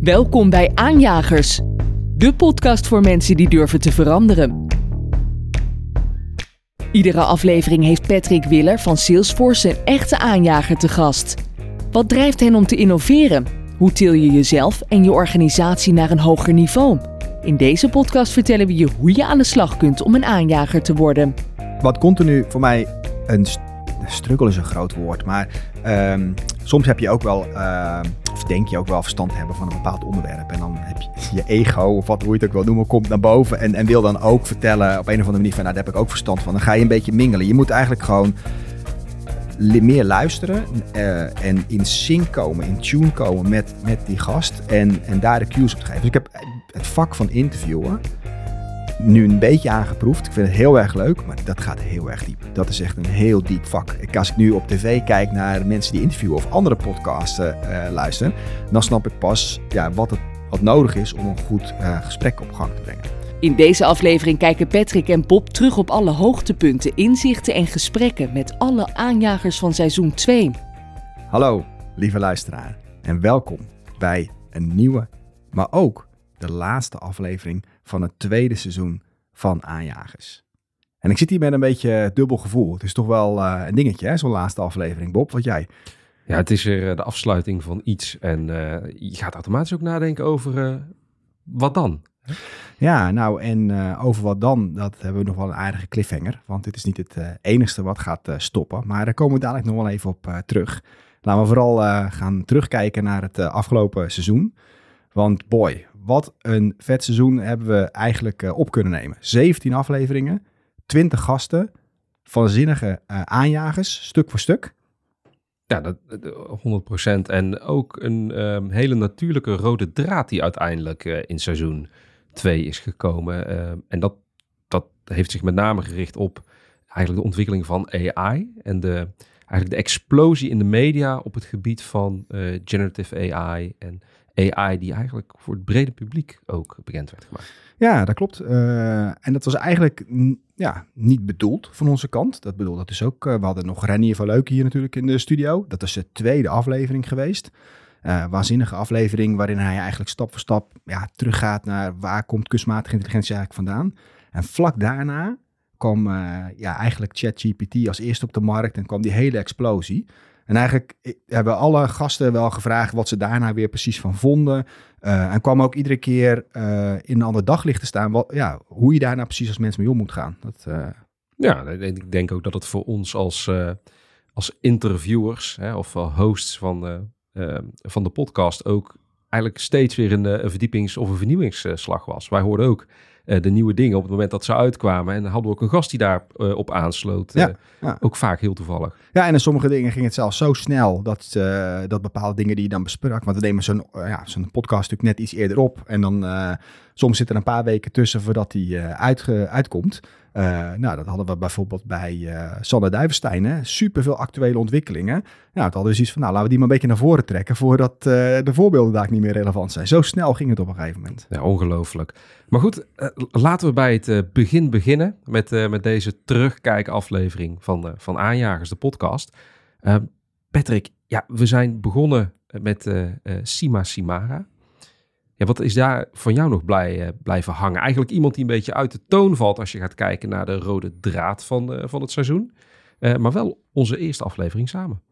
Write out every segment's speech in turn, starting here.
Welkom bij Aanjagers, de podcast voor mensen die durven te veranderen. Iedere aflevering heeft Patrick Willer van Salesforce een echte aanjager te gast. Wat drijft hen om te innoveren? Hoe til je jezelf en je organisatie naar een hoger niveau? In deze podcast vertellen we je hoe je aan de slag kunt om een aanjager te worden. Wat continu voor mij een st- struggle is een groot woord, maar ehm, soms heb je ook wel, ehm, of denk je ook wel verstand te hebben van een bepaald onderwerp. En dan heb je je ego, of wat, hoe je het ook wil noemen, komt naar boven en, en wil dan ook vertellen op een of andere manier van, nou daar heb ik ook verstand van. Dan ga je een beetje mingelen. Je moet eigenlijk gewoon meer luisteren eh, en in sync komen, in tune komen met, met die gast en, en daar de cues op geven. Dus ik heb het vak van interviewen nu een beetje aangeproefd. Ik vind het heel erg leuk, maar dat gaat heel erg diep. Dat is echt een heel diep vak. Ik, als ik nu op tv kijk naar mensen die interviewen of andere podcasts eh, eh, luisteren, dan snap ik pas ja, wat, het, wat nodig is om een goed eh, gesprek op gang te brengen. In deze aflevering kijken Patrick en Bob terug op alle hoogtepunten, inzichten en gesprekken met alle aanjagers van seizoen 2. Hallo, lieve luisteraar, en welkom bij een nieuwe, maar ook de laatste aflevering van het tweede seizoen van Aanjagers. En ik zit hier met een beetje dubbel gevoel. Het is toch wel eh, een dingetje, hè, zo'n laatste aflevering. Bob, wat jij? Ja, het is weer eh, de afsluiting van iets. En eh, je gaat automatisch ook nadenken over wat dan? Ja, nou en over wat dan, dat hebben we nog wel een aardige cliffhanger. Want dit is niet het enigste wat gaat stoppen. Maar daar komen we dadelijk nog wel even op terug. Laten we vooral gaan terugkijken naar het afgelopen seizoen. Want boy, wat een vet seizoen hebben we eigenlijk eh, op kunnen nemen. 17 afleveringen, 20 gasten, van zinnige eh, aanjagers, stuk voor stuk. Ja, dat, dat- 100%. En ook een ehm, hele natuurlijke rode draad die uiteindelijk eh, in seizoen 2 is gekomen. Ehm, en dat, dat heeft zich met name gericht op eigenlijk de ontwikkeling van AI. En de, eigenlijk de explosie in de media op het gebied van generative AI. En AI die eigenlijk voor het brede publiek ook bekend werd gemaakt. Ja, dat klopt. Eh, en dat was eigenlijk ja, niet bedoeld van onze kant. Dat bedoel, dat is ook. eh, we hadden nog Renier van Leuk hier natuurlijk in de studio. Dat is de tweede aflevering geweest. Eh waanzinnige aflevering waarin hij eigenlijk stap voor stap ja, teruggaat naar waar komt kunstmatige intelligentie eigenlijk vandaan. En vlak daarna kwam ja, eigenlijk ChatGPT als eerste op de markt en kwam die hele explosie. En eigenlijk hebben alle gasten wel gevraagd wat ze daarna weer precies van vonden. Eh, en kwam ook iedere keer eh, in een ander daglicht te staan. Wat, ja, hoe je daar nou precies als mens mee om moet gaan. Dat, eh, Ja, ik denk ook dat het voor ons als, als interviewers hè, of hosts van, van de podcast ook eigenlijk steeds weer een, een verdiepings- of een vernieuwingsslag was. Wij hoorden ook de nieuwe dingen op het moment dat ze uitkwamen. En dan hadden we ook een gast die daarop op op aansloot. Ja, Eh, ja. Ook vaak heel toevallig. Ja, en in sommige dingen ging het zelfs zo snel dat, eh, dat bepaalde dingen die je dan besprak. Want we nemen zo'n eh, ja, zo'n podcast natuurlijk net iets eerder op. En dan eh, soms zit er een paar weken tussen voordat die eh, uitge- uitkomt. Eh, nou, dat hadden we bijvoorbeeld bij eh Sander Duivenstein. Hè? Super veel actuele ontwikkelingen. Nou, toen hadden we zoiets van, nou, laten we die maar een beetje naar voren trekken. Voordat de voorbeelden daar niet meer relevant zijn. Zo snel ging het op een gegeven moment. Ja, ongelooflijk. Maar goed, laten we bij het begin beginnen met, met deze terugkijkaflevering van, van Aanjagers, de podcast. Patrick, ja, we zijn begonnen met Sima Simara. Ja, wat is daar van jou nog blij, eh, blijven hangen? Eigenlijk iemand die een beetje uit de toon valt als je gaat kijken naar de rode draad van, eh, van het seizoen. Eh, maar wel onze eerste aflevering samen.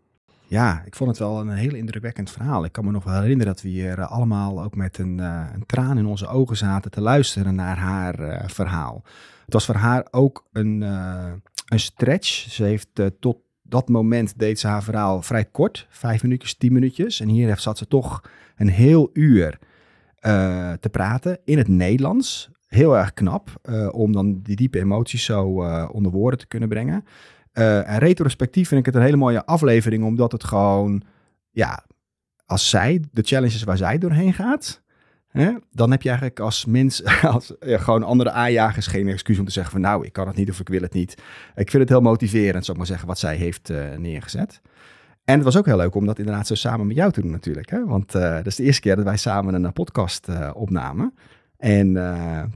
Ja, ik vond het wel een heel indrukwekkend verhaal. Ik kan me nog wel herinneren dat we hier allemaal ook met een, een traan in onze ogen zaten te luisteren naar haar verhaal. Het was voor haar ook een, een stretch. Ze heeft tot dat moment deed ze haar verhaal vrij kort, vijf minuutjes, tien minuutjes. En hier zat ze toch een heel uur eh, te praten in het Nederlands. Heel erg knap eh, om dan die diepe emoties zo eh, onder woorden te kunnen brengen. En retrospectief vind ik het een hele mooie aflevering, omdat het gewoon, ja, als zij, de challenges waar zij doorheen gaat, hè, dan heb je eigenlijk als mens, als gewoon andere aanjagers geen excuus om te zeggen van nou, ik kan het niet of ik wil het niet. Ik vind het heel motiverend, zou ik maar zeggen, wat zij heeft neergezet. En het was ook heel leuk om dat inderdaad zo samen met jou te doen natuurlijk. Hè? Want eh dat is de eerste keer dat wij samen een eh, podcast eh, opnamen. En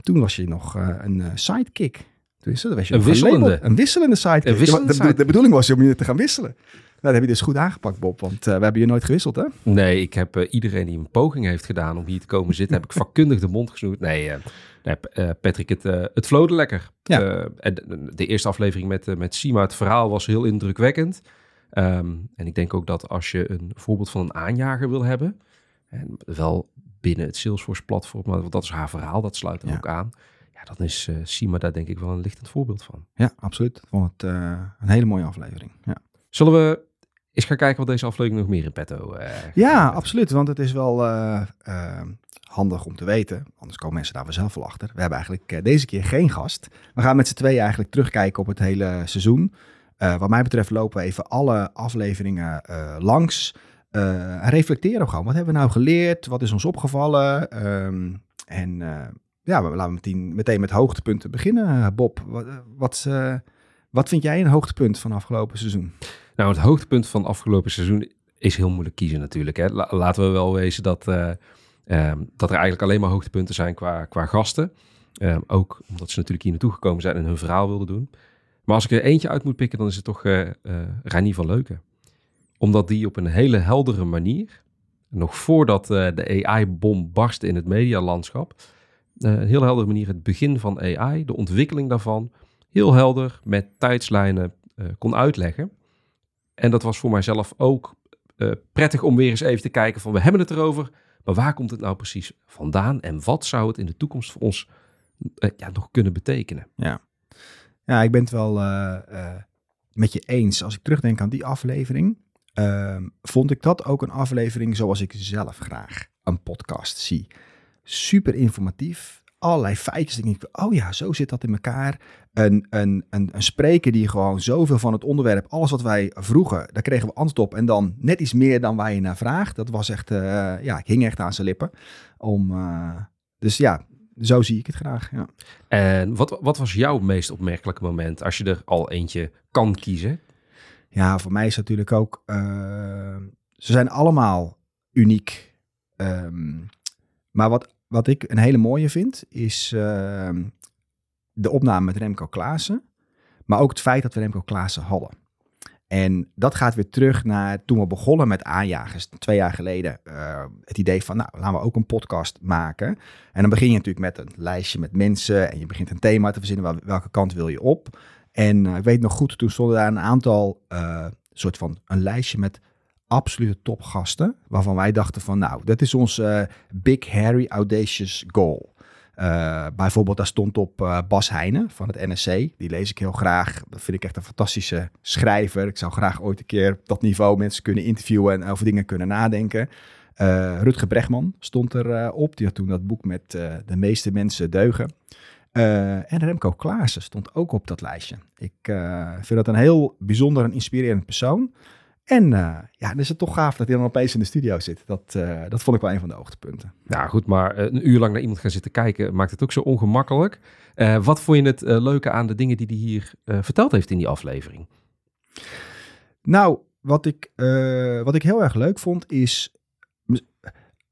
toen was je nog een sidekick. Dus, dat was je Een wisselende. Een wisselende sidekick. Een wisselende de, de, bedoeling was om je te gaan wisselen. dat heb je dus goed aangepakt, Bob. Want we hebben je nooit gewisseld, hè? Nee, ik heb iedereen die een poging heeft gedaan om hier te komen zitten, heb ik vakkundig de mond gesnoerd. Nee, nee Patrick, het, het lekker. Ja. en de, de, eerste aflevering met, met Sima, het verhaal was heel indrukwekkend. Ehm, en ik denk ook dat als je een voorbeeld van een aanjager wil hebben, en wel binnen het Salesforce-platform, want dat is haar verhaal, dat sluit er ook aan. Ja, dan is uh, Sima daar denk ik wel een lichtend voorbeeld van. Ja, absoluut. Ik vond het uh, een hele mooie aflevering. Ja. Zullen we eens gaan kijken wat deze aflevering nog meer in petto uh, Ja, absoluut. Want het is wel handig om te weten. Anders komen mensen daar zelf wel achter. We hebben eigenlijk deze keer geen gast. We gaan met z'n tweeën eigenlijk terugkijken op het hele seizoen. Wat mij betreft lopen we even alle afleveringen langs uh, reflecteren gewoon. Wat hebben we nou geleerd? Wat is ons opgevallen? Ehm, en ja, laten we meteen, meteen met hoogtepunten beginnen. Eh, Bob, wat, wat, wat vind jij een hoogtepunt van afgelopen seizoen? Nou, het hoogtepunt van afgelopen seizoen is heel moeilijk kiezen natuurlijk. Hè. laten we wel wezen dat, um, dat er eigenlijk alleen maar hoogtepunten zijn qua, qua gasten. Um, ook omdat ze natuurlijk hier naartoe gekomen zijn en hun verhaal wilden doen. Maar als ik er eentje uit moet pikken, dan is het toch uh, Rani van Leuken omdat die op een hele heldere manier, nog voordat uh, de AI-bom barstte in het medialandschap, uh, een heel heldere manier het begin van AI, de ontwikkeling daarvan, heel helder met tijdslijnen uh, kon uitleggen. En dat was voor mijzelf ook prettig om weer eens even te kijken van we hebben het erover, maar waar komt het nou precies vandaan en wat zou het in de toekomst voor ons ja, nog kunnen betekenen? Ja. Ja, ik ben het wel met je eens. Als ik terugdenk aan die aflevering, Ehm, vond ik dat ook een aflevering zoals ik zelf graag een podcast zie. Super informatief, allerlei feitjes. denk ik, oh ja, zo zit dat in elkaar. Een, een, een, een spreker die gewoon zoveel van het onderwerp, alles wat wij vroegen, daar kregen we antwoord op. En dan net iets meer dan waar je naar vraagt. Dat was echt, uh, ja, ik hing echt aan zijn lippen. Om, dus ja, zo zie ik het graag. Ja. En wat, wat was jouw meest opmerkelijke moment als je er al eentje kan kiezen? Ja, voor mij is het natuurlijk ook. Uh, ze zijn allemaal uniek. Um, maar wat, wat ik een hele mooie vind, is uh, de opname met Remco Klaassen. Maar ook het feit dat we Remco Klaassen hadden. En dat gaat weer terug naar toen we begonnen met aanjagers, twee jaar geleden. Uh, het idee van, nou, laten we ook een podcast maken. En dan begin je natuurlijk met een lijstje met mensen en je begint een thema te verzinnen, welke kant wil je op. En uh, ik weet nog goed, toen stonden daar een aantal, uh, soort van een lijstje met absolute topgasten. Waarvan wij dachten van, nou, dat is ons Big Harry Audacious Goal. Bijvoorbeeld, daar stond op Bas Heijnen van het NSC. Die lees ik heel graag. Dat vind ik echt een fantastische schrijver. Ik zou graag ooit een keer op dat niveau mensen kunnen interviewen en over dingen kunnen nadenken. Rutger Bregman stond er op. Die had toen dat boek met De meeste mensen deugen. Uh, en Remco Klaassen stond ook op dat lijstje. Ik uh, vind dat een heel bijzonder en inspirerend persoon. En uh, ja, dan is het toch gaaf dat hij dan opeens in de studio zit. Dat, dat vond ik wel een van de hoogtepunten. Ja, goed, maar een uur lang naar iemand gaan zitten kijken maakt het ook zo ongemakkelijk. wat vond je het leuke aan de dingen die hij hier verteld heeft in die aflevering? Nou, wat ik, wat ik heel erg leuk vond is...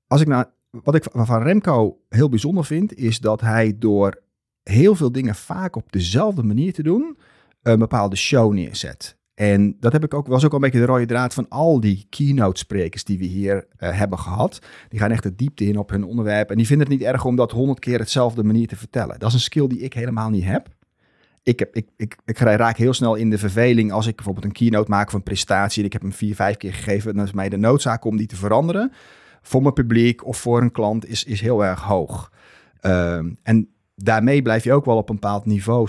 Als ik nou, wat ik van Remco heel bijzonder vind, is dat hij door heel veel dingen vaak op dezelfde manier te doen, een bepaalde show neerzet. En dat heb ik ook, was ook al een beetje de rode draad van al die keynote sprekers die we hier uh, hebben gehad. Die gaan echt de diepte in op hun onderwerp. En die vinden het niet erg om dat honderd keer hetzelfde manier te vertellen. Dat is een skill die ik helemaal niet heb. Ik, heb, ik, ik, ik raak heel snel in de verveling als ik bijvoorbeeld een keynote maak een presentatie. En ik heb hem vier, vijf keer gegeven. Dan is mij de noodzaak om die te veranderen. Voor mijn publiek of voor een klant is, is heel erg hoog. Um, en daarmee blijf je ook wel op een bepaald niveau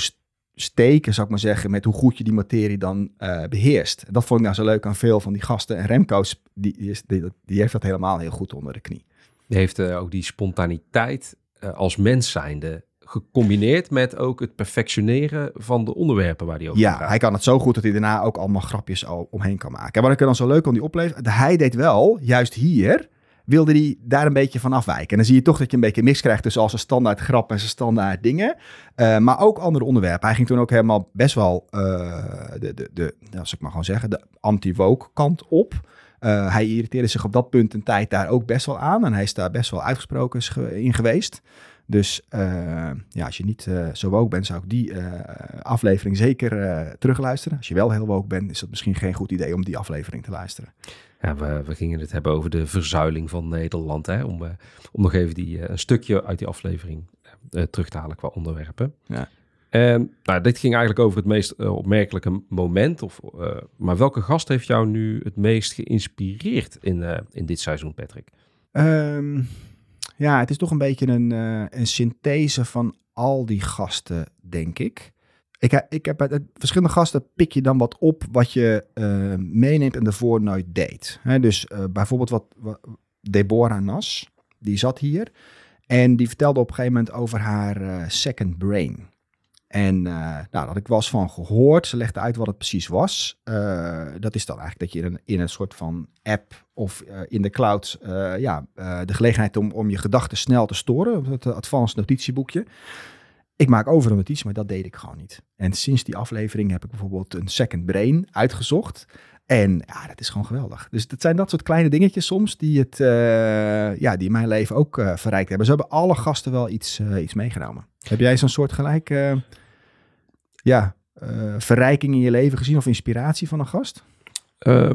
steken, zou ik maar zeggen, met hoe goed je die materie dan uh, beheerst. Dat vond ik nou zo leuk aan veel van die gasten. En Remco's, die, die, die heeft dat helemaal heel goed onder de knie. Die heeft uh, ook die spontaniteit uh, als mens zijnde gecombineerd met ook het perfectioneren van de onderwerpen waar hij over ja, hij kan het zo goed dat hij daarna ook allemaal grapjes omheen kan maken. En wat ik er dan zo leuk aan die oplevering, hij deed wel, juist hier, wilde hij daar een beetje van afwijken. En dan zie je toch dat je een beetje mis krijgt tussen al zijn standaard grap en zijn standaard dingen. Uh, maar ook andere onderwerpen. Hij ging toen ook helemaal best wel, uh, de, de, de, als ik maar gewoon zeggen, de anti-woke kant op. Uh, hij irriteerde zich op dat punt een tijd daar ook best wel aan. En hij is daar best wel uitgesproken in geweest. Dus ja, als je niet zo woke bent, zou ik die aflevering zeker terugluisteren. Als je wel heel woke bent, is het misschien geen goed idee om die aflevering te luisteren. Ja, we, we gingen het hebben over de verzuiling van Nederland. Hè? Om, om nog even die, een stukje uit die aflevering terug te halen qua onderwerpen. Ja. En nou, dit ging eigenlijk over het meest uh, opmerkelijke moment. Of, uh, maar welke gast heeft jou nu het meest geïnspireerd in, uh, in dit seizoen, Patrick? Um, ja, het is toch een beetje een, een synthese van al die gasten, denk ik. Ik, ik heb uit verschillende gasten pik je dan wat op wat je meeneemt en daarvoor nooit deed. Dus bijvoorbeeld wat, wat Deborah Nas, die zat hier. En die vertelde op een gegeven moment over haar second brain. En nou, daar had ik wel eens van gehoord. Ze legde uit wat het precies was. Dat is dan eigenlijk dat je in een, een soort van app of in de cloud ja, de gelegenheid om, om je gedachten snel te storen. Het advanced notitieboekje. Ik maak over een notitie, maar dat deed ik gewoon niet. En sinds die aflevering heb ik bijvoorbeeld een second brain uitgezocht. En ja, dat is gewoon geweldig. Dus dat zijn dat soort kleine dingetjes soms die, het, ja, die mijn leven ook verrijkt hebben. Ze hebben alle gasten wel iets, iets meegenomen. Heb jij zo'n soort gelijk ja, verrijking in je leven gezien of inspiratie van een gast? Uh,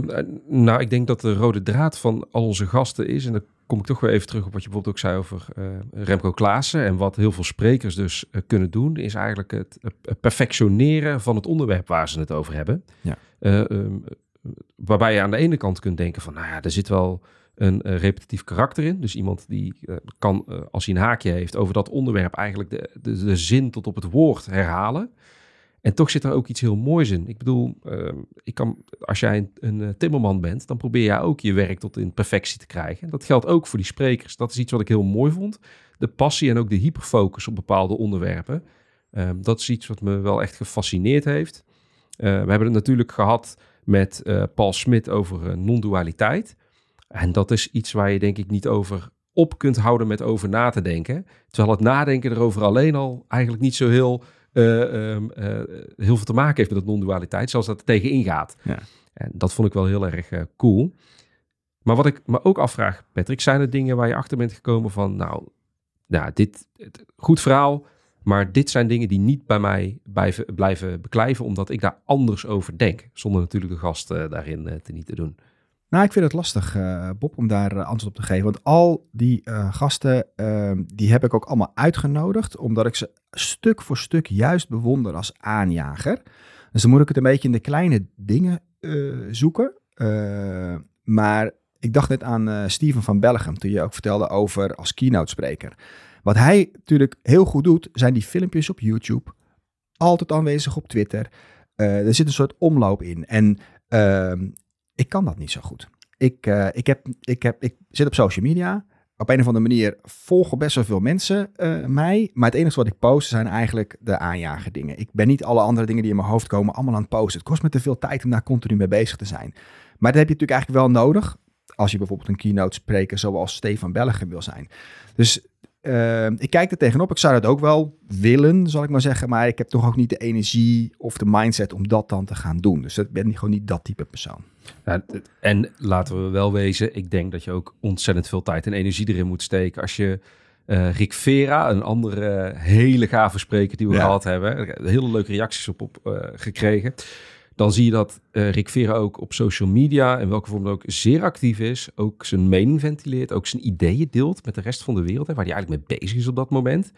nou, ik denk dat de rode draad van al onze gasten is, en dan kom ik toch weer even terug op wat je bijvoorbeeld ook zei over uh, Remco Klaassen en wat heel veel sprekers dus uh, kunnen doen, is eigenlijk het perfectioneren van het onderwerp waar ze het over hebben. Ja. Um, waarbij je aan de ene kant kunt denken van, nou ja, er zit wel een repetitief karakter in. Dus iemand die kan, als hij een haakje heeft over dat onderwerp, eigenlijk de, de, de zin tot op het woord herhalen. En toch zit er ook iets heel moois in. Ik bedoel, uh, ik kan, als jij een, eh, timmerman bent, dan probeer jij ook je werk tot in perfectie te krijgen. Dat geldt ook voor die sprekers. Dat is iets wat ik heel mooi vond. De passie en ook de hyperfocus op bepaalde onderwerpen. Uh, dat is iets wat me wel echt gefascineerd heeft. Uh, we hebben het natuurlijk gehad met uh, Paul Smit over non-dualiteit. En dat is iets waar je denk ik niet over op kunt houden met over na te denken. Terwijl het nadenken erover alleen al eigenlijk niet zo heel um, uh, heel veel te maken heeft met dat non-dualiteit, zoals dat er tegen ingaat. Ja. En dat vond ik wel heel erg uh, cool. Maar wat ik me ook afvraag, Patrick, zijn er dingen waar je achter bent gekomen van, nou, nou dit, goed verhaal, maar dit zijn dingen die niet bij mij blijven, blijven beklijven, omdat ik daar anders over denk, zonder natuurlijk de gast daarin te niet te doen. Nou, ik vind het lastig, uh, Bob, om daar uh, antwoord op te geven. Want al die uh, gasten, ehm, die heb ik ook allemaal uitgenodigd, omdat ik ze stuk voor stuk juist bewonder als aanjager. Dus dan moet ik het een beetje in de kleine dingen zoeken. maar ik dacht net aan Steven van Bellegem, toen je ook vertelde over als keynote spreker. Wat hij natuurlijk heel goed doet, zijn die filmpjes op YouTube. Altijd aanwezig op Twitter. er zit een soort omloop in. En ehm, ik kan dat niet zo goed. Ik, uh, ik, heb, ik, heb, ik zit op social media. Op een of andere manier volgen best wel veel mensen uh, mij. Maar het enige wat ik post zijn eigenlijk de aanjager dingen. Ik ben niet alle andere dingen die in mijn hoofd komen allemaal aan het posten. Het kost me te veel tijd om daar continu mee bezig te zijn. Maar dat heb je natuurlijk eigenlijk wel nodig. Als je bijvoorbeeld een keynote spreker zoals Stefan Belgen wil zijn. Dus uh, ik kijk er tegenop. Ik zou dat ook wel willen, zal ik maar zeggen. Maar ik heb toch ook niet de energie of de mindset om dat dan te gaan doen. Dus ik ben gewoon niet dat type persoon. Ja, en laten we wel wezen, ik denk dat je ook ontzettend veel tijd en energie erin moet steken. Als je uh, Rick Vera, een andere hele gave spreker die we gehad hebben, hele leuke reacties op, op uh, gekregen dan zie je dat uh, Rick Vera ook op social media, en welke vorm dan ook, zeer actief is. Ook zijn mening ventileert, ook zijn ideeën deelt met de rest van de wereld, hè, waar hij eigenlijk mee bezig is op dat moment.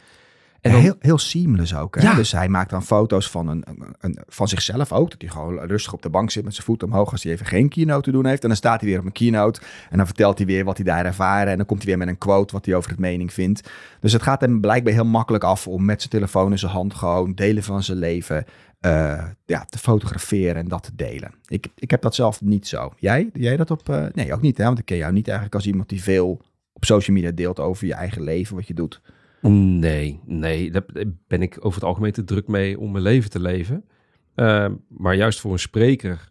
En dan, heel, heel seamless ook. Hè? Ja. Dus hij maakt dan foto's van, een, een, van zichzelf ook. Dat hij gewoon rustig op de bank zit met zijn voet omhoog als hij even geen keynote te doen heeft. En dan staat hij weer op een keynote en dan vertelt hij weer wat hij daar ervaren. En dan komt hij weer met een quote wat hij over het mening vindt. Dus het gaat hem blijkbaar heel makkelijk af om met zijn telefoon in zijn hand gewoon delen van zijn leven uh, ja, te fotograferen en dat te delen. Ik, ik heb dat zelf niet zo. Jij? Doe jij dat op? Uh, nee, ook niet. Hè? Want ik ken jou niet eigenlijk als iemand die veel op social media deelt over je eigen leven, wat je doet. Nee, nee, daar ben ik over het algemeen te druk mee om mijn leven te leven. Uh, maar juist voor een spreker,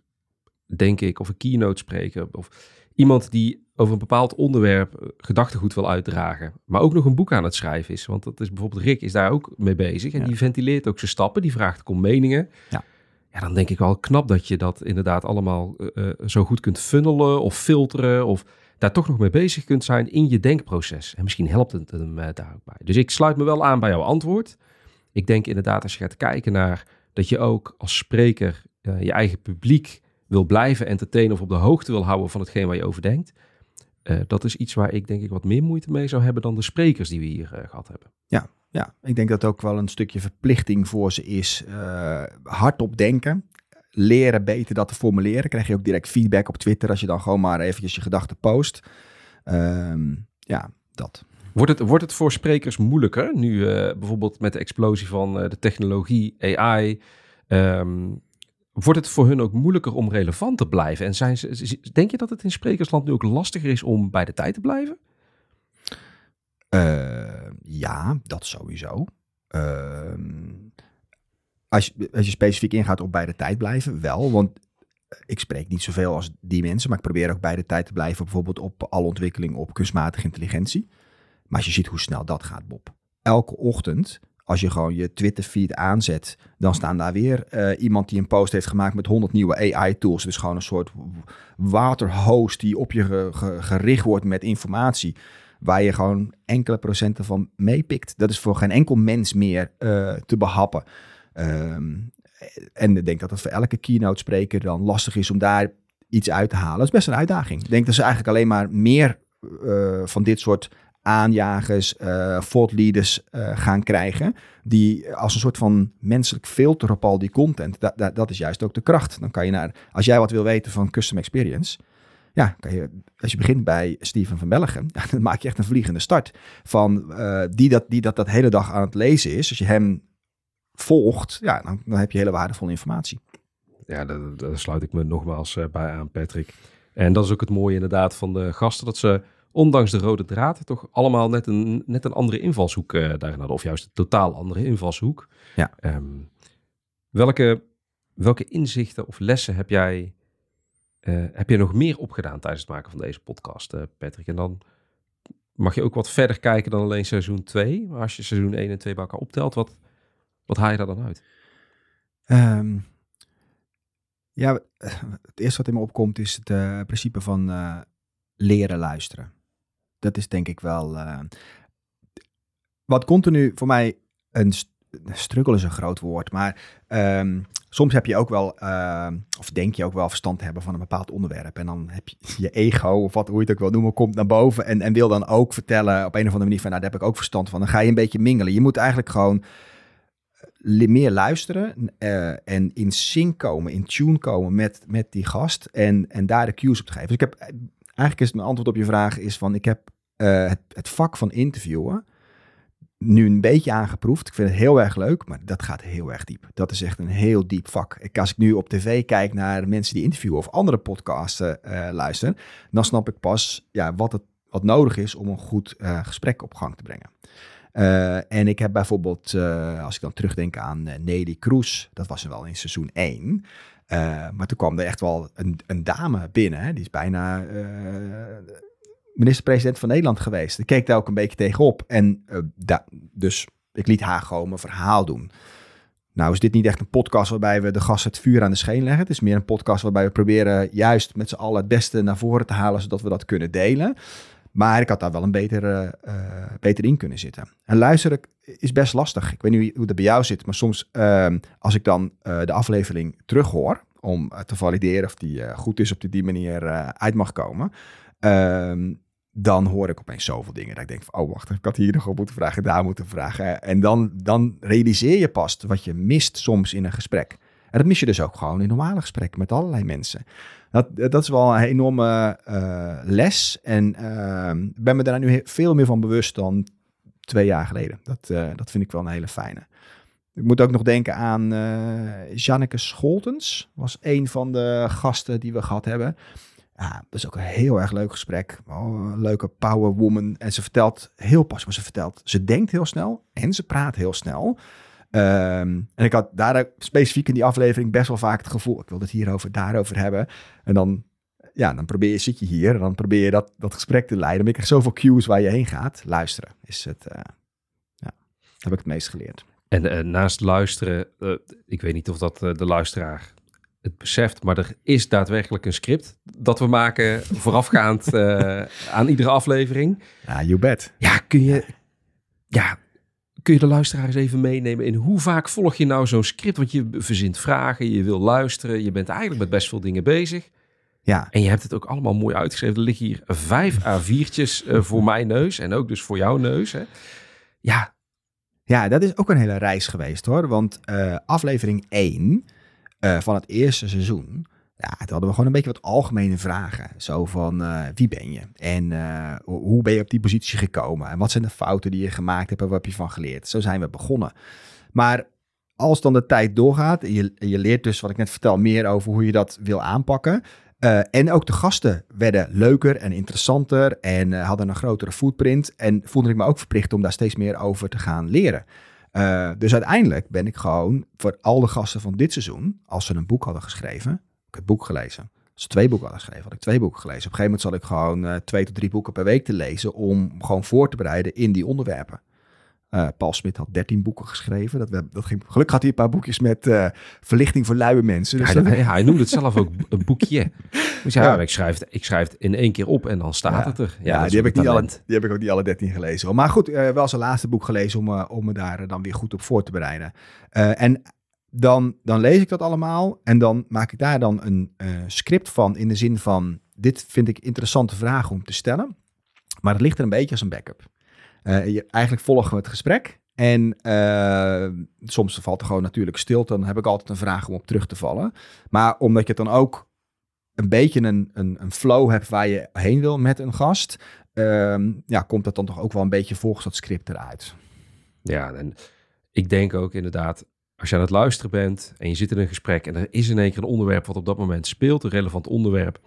denk ik, of een keynote spreker, of iemand die over een bepaald onderwerp eh, gedachtegoed wil uitdragen, maar ook nog een boek aan het schrijven is. Want dat is bijvoorbeeld Rick is daar ook mee bezig en die ventileert ook zijn stappen, die vraagt om meningen. Ja. ja, dan denk ik wel knap dat je dat inderdaad allemaal uh, zo goed kunt funnelen of filteren of daar toch nog mee bezig kunt zijn in je denkproces. En misschien helpt het hem uh, daar ook bij. Dus ik sluit me wel aan bij jouw antwoord. Ik denk inderdaad, als je gaat kijken naar dat je ook als spreker uh, je eigen publiek wil blijven entertainen of op de hoogte wil houden van hetgeen waar je over denkt. Uh, dat is iets waar ik denk ik wat meer moeite mee zou hebben dan de sprekers die we hier uh, gehad hebben. Ja, ja, ik denk dat ook wel een stukje verplichting voor ze is. Uh, hardop denken, leren beter dat te formuleren. Krijg je ook direct feedback op Twitter als je dan gewoon maar eventjes je gedachten post. Ehm, ja, dat. Wordt het, wordt het voor sprekers moeilijker nu bijvoorbeeld met de explosie van de technologie, AI? Um, wordt het voor hun ook moeilijker om relevant te blijven? En zijn ze, denk je dat het in sprekersland nu ook lastiger is om bij de tijd te blijven? Uh, ja, dat sowieso. Uh, als, je, als je specifiek ingaat op bij de tijd blijven, wel. Want ik spreek niet zoveel als die mensen, maar ik probeer ook bij de tijd te blijven, bijvoorbeeld op alle ontwikkeling op kunstmatige intelligentie. Maar als je ziet hoe snel dat gaat, Bob. Elke ochtend als je gewoon je Twitter feed aanzet, dan staan daar weer uh, iemand die een post heeft gemaakt met 100 nieuwe AI tools. Dus gewoon een soort waterhoos die op je ge, ge, gericht wordt met informatie. Waar je gewoon enkele procenten van meepikt. Dat is voor geen enkel mens meer uh, te behappen. Um, en ik denk dat het voor elke keynote spreker dan lastig is om daar iets uit te halen. Dat is best een uitdaging. Ik denk dat ze eigenlijk alleen maar meer uh, van dit soort aanjagers, uh, thought leaders uh, gaan krijgen. Die als een soort van menselijk filter op al die content. Dat, is juist ook de kracht. Dan kan je naar, als jij wat wil weten van custom experience. Ja, kan je, als je begint bij Steven van Belgen, dan maak je echt een vliegende start. Van uh, die, dat, die dat dat hele dag aan het lezen is. Als je hem volgt, ja, dan, dan heb je hele waardevolle informatie. Ja, daar sluit ik me nogmaals bij aan, Patrick. En dat is ook het mooie inderdaad van de gasten, dat ze ondanks de rode draad, toch allemaal net een, net een andere invalshoek uh, daarin hadden. Of juist een totaal andere invalshoek. Ja. Um, welke, welke inzichten of lessen heb jij, uh, heb je nog meer opgedaan tijdens het maken van deze podcast, uh, Patrick? En dan mag je ook wat verder kijken dan alleen seizoen 2. Maar als je seizoen 1 en 2 bij elkaar optelt, wat, wat haal je daar dan uit? Um, ja, het eerste wat in me opkomt is het principe van leren luisteren dat is denk ik wel. Uh, wat continu voor mij een struggle is een groot woord, maar um, soms heb je ook wel, uh, of denk je ook wel verstand te hebben van een bepaald onderwerp. En dan heb je je ego, of wat, hoe je het ook wil noemen, komt naar boven en, en wil dan ook vertellen op een of andere manier van, nou daar heb ik ook verstand van. Dan ga je een beetje mingelen. Je moet eigenlijk gewoon meer luisteren uh, en in sync komen, in tune komen met, met die gast en, en daar de cues op te geven. Dus ik heb, eigenlijk is mijn antwoord op je vraag is van, ik heb uh, het, vak van interviewen nu een beetje aangeproefd. Ik vind het heel erg leuk, maar dat gaat heel erg diep. Dat is echt een heel diep vak. Als ik nu op tv kijk naar mensen die interviewen of andere podcasts uh, luisteren, dan snap ik pas ja, wat, het, wat nodig is om een goed uh, gesprek op gang te brengen. En ik heb bijvoorbeeld, als ik dan terugdenk aan Nelly Kroes, dat was wel in seizoen 1. maar toen kwam er echt wel een, een dame binnen, hè, die is bijna minister-president van Nederland geweest. Ik keek daar ook een beetje tegenop. En uh, dus ik liet haar gewoon mijn verhaal doen. Nou is dit niet echt een podcast waarbij we de gas het vuur aan de scheen leggen. Het is meer een podcast waarbij we proberen juist met z'n allen het beste naar voren te halen, zodat we dat kunnen delen. Maar ik had daar wel een beter, uh, beter in kunnen zitten. En luisteren is best lastig. Ik weet niet hoe dat bij jou zit, maar soms uh, als ik dan de aflevering terughoor, om te valideren of die goed is op die, die manier uit mag komen, ehm, dan hoor ik opeens zoveel dingen. Dat ik denk van, oh wacht, ik had hier nog op moeten vragen, daar moeten vragen. En dan, dan realiseer je pas wat je mist soms in een gesprek. En dat mis je dus ook gewoon in normale gesprekken met allerlei mensen. Dat, dat is wel een enorme uh, les. En uh, ben me daar nu veel meer van bewust dan twee jaar geleden. Dat, uh, dat vind ik wel een hele fijne. Ik moet ook nog denken aan uh, Janneke Scholtens. Was een van de gasten die we gehad hebben. Ja, dat is ook een heel erg leuk gesprek. Oh, een leuke power woman. En ze vertelt heel pas, maar ze vertelt. Ze denkt heel snel en ze praat heel snel. Um, en ik had daar specifiek in die aflevering best wel vaak het gevoel, ik wil het hierover, daarover hebben. En dan, ja, dan probeer je, zit je hier en dan probeer je dat, dat gesprek te leiden. Heb ik zoveel cues waar je heen gaat. Luisteren is het, uh, ja, heb ik het meest geleerd. En uh, naast luisteren, uh, ik weet niet of dat de luisteraar het beseft, maar er is daadwerkelijk een script dat we maken voorafgaand uh, aan iedere aflevering. Ja, you bet. Ja, kun je, ja, kun je de luisteraars even meenemen in hoe vaak volg je nou zo'n script? Want je verzint vragen, je wil luisteren, je bent eigenlijk met best veel dingen bezig. Ja. En je hebt het ook allemaal mooi uitgeschreven. Er liggen hier vijf A4'tjes uh, voor mijn neus en ook dus voor jouw neus. Hè. Ja. ja, dat is ook een hele reis geweest hoor. Want uh, aflevering 1 uh, van het eerste seizoen, ja, toen hadden we gewoon een beetje wat algemene vragen. Zo van, uh, wie ben je? En uh, hoe ben je op die positie gekomen? En wat zijn de fouten die je gemaakt hebt en wat heb je van geleerd? Zo zijn we begonnen. Maar als dan de tijd doorgaat, en je, je leert dus, wat ik net vertel, meer over hoe je dat wil aanpakken. En ook de gasten werden leuker en interessanter en hadden een grotere footprint. En voelde ik me ook verplicht om daar steeds meer over te gaan leren. Uh, dus uiteindelijk ben ik gewoon voor al de gasten van dit seizoen, als ze een boek hadden geschreven, heb ik het boek gelezen. Als ze twee boeken hadden geschreven, had ik twee boeken gelezen. Op een gegeven moment zat ik gewoon uh, twee tot drie boeken per week te lezen om gewoon voor te bereiden in die onderwerpen. Uh, Paul Smit had 13 boeken geschreven. Dat, dat ging, gelukkig had hij een paar boekjes met uh, verlichting voor luie mensen. Dus ja, hij, hij noemde het zelf ook een boekje. Dus ja, ja. Ik, schrijf ik schrijf het in één keer op en dan staat het er. Ja, die, heb ik niet alle, die heb ik ook niet alle 13 gelezen. Maar goed, uh, wel zijn laatste boek gelezen om, om me daar dan weer goed op voor te bereiden. en dan, dan lees ik dat allemaal en dan maak ik daar dan een script van in de zin van... dit vind ik interessante vragen om te stellen. Maar het ligt er een beetje als een backup. Je, eigenlijk volgen we het gesprek. En uh, soms valt er gewoon natuurlijk stilte. Dan heb ik altijd een vraag om op terug te vallen. Maar omdat je dan ook een beetje een, een, een flow hebt waar je heen wil met een gast. Uh, ja, komt dat dan toch ook wel een beetje volgens dat script eruit. Ja, en ik denk ook inderdaad, als je aan het luisteren bent en je zit in een gesprek en er is in één keer een onderwerp wat op dat moment speelt, een relevant onderwerp.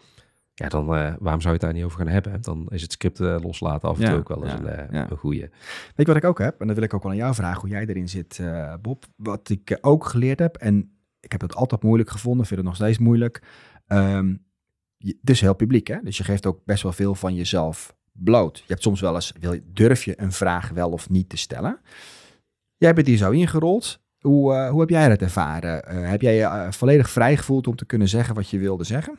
Ja, dan uh, waarom zou je het daar niet over gaan hebben? Dan is het script uh, loslaten af en toe Ja, ook wel eens ja, een, uh, ja. een goeie. Weet je wat ik ook heb? En dat wil ik ook wel aan jou vragen, hoe jij erin zit, eh, Bob. Wat ik eh, ook geleerd heb, en ik heb het altijd moeilijk gevonden, vind het nog steeds moeilijk. Ehm, je, is heel publiek, hè? Dus je geeft ook best wel veel van jezelf bloot. Je hebt soms wel eens, wil, je- durf je een vraag wel of niet te stellen? Jij bent hier zo ingerold. Hoe, eh, hoe heb jij dat ervaren? Eh, heb jij je eh, volledig vrij gevoeld om te kunnen zeggen wat je wilde zeggen?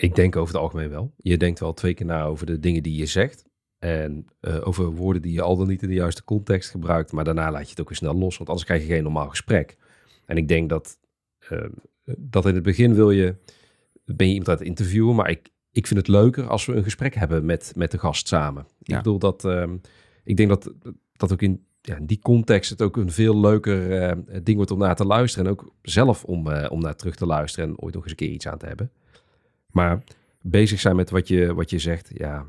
Ik denk over het algemeen wel. Je denkt wel twee keer na over de dingen die je zegt. En eh, over woorden die je al dan niet in de juiste context gebruikt. Maar daarna laat je het ook weer snel los. Want anders krijg je geen normaal gesprek. En ik denk dat, eh, dat in het begin wil je, ben je iemand aan het interviewen. Maar ik, ik vind het leuker als we een gesprek hebben met, met de gast samen. Ja. Ik bedoel dat, ehm, ik denk dat, dat ook in, ja, in die context het ook een veel leuker eh, ding wordt om naar te luisteren. En ook zelf om, eh, om naar terug te luisteren en ooit nog eens een keer iets aan te hebben. Maar bezig zijn met wat je, wat je zegt, ja,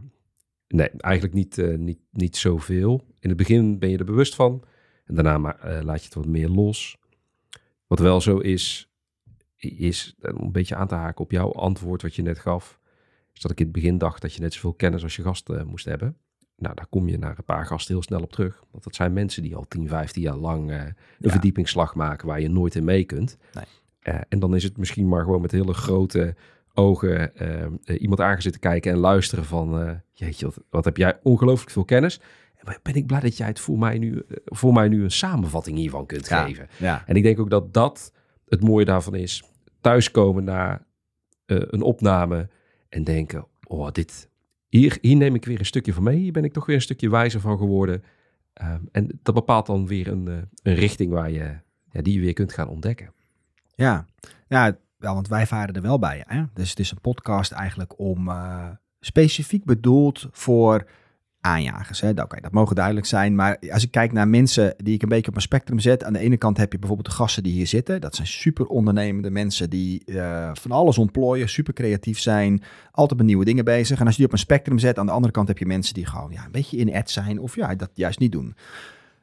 nee, eigenlijk niet, eh, niet, niet zoveel. In het begin ben je er bewust van en daarna eh, laat je het wat meer los. Wat wel zo is, is eh, om een beetje aan te haken op jouw antwoord wat je net gaf, is dat ik in het begin dacht dat je net zoveel kennis als je gast moest hebben. Nou, daar kom je naar een paar gasten heel snel op terug. Want dat zijn mensen die al 10, 15 jaar lang een Ja. verdiepingsslag maken waar je nooit in mee kunt. Nee. En dan is het misschien maar gewoon met hele grote ogen eh, eh, iemand aan zitten kijken en luisteren van... eh, jeetje, wat, wat heb jij ongelooflijk veel kennis. En ben ik blij dat jij het voor mij nu, voor mij nu een samenvatting hiervan kunt Ja. geven. Ja, En ik denk ook dat dat het mooie daarvan is. Thuiskomen na een opname en denken, oh, dit, hier, hier neem ik weer een stukje van mee. Hier ben ik toch weer een stukje wijzer van geworden. Ehm, en dat bepaalt dan weer een, een richting waar je, ja, die je weer kunt gaan ontdekken. ja. ja wel, want wij varen er wel bij. Hè? Dus het is een podcast eigenlijk om eh, specifiek bedoeld voor aanjagers. Hè? Oké, dat mogen duidelijk zijn. Maar als ik kijk naar mensen die ik een beetje op een spectrum zet. Aan de ene kant heb je bijvoorbeeld de gasten die hier zitten. Dat zijn super ondernemende mensen die eh, van alles ontplooien, super creatief zijn, altijd met nieuwe dingen bezig. En als je die op een spectrum zet, aan de andere kant heb je mensen die gewoon ja, een beetje in ed zijn of ja, dat juist niet doen.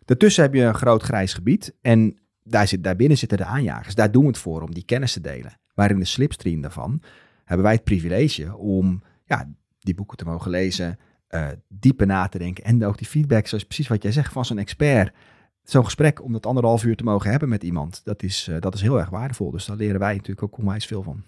Daartussen heb je een groot grijs gebied en daar zit, daarbinnen zitten de aanjagers. Daar doen we het voor om die kennis te delen. Maar in de slipstream daarvan hebben wij het privilege om ja, die boeken te mogen lezen, eh, dieper na te denken en ook die feedback, zoals precies wat jij zegt, van zo'n expert. Zo'n gesprek om dat anderhalf uur te mogen hebben met iemand, dat is, eh, dat is heel erg waardevol. Dus daar leren wij natuurlijk ook onwijs veel van.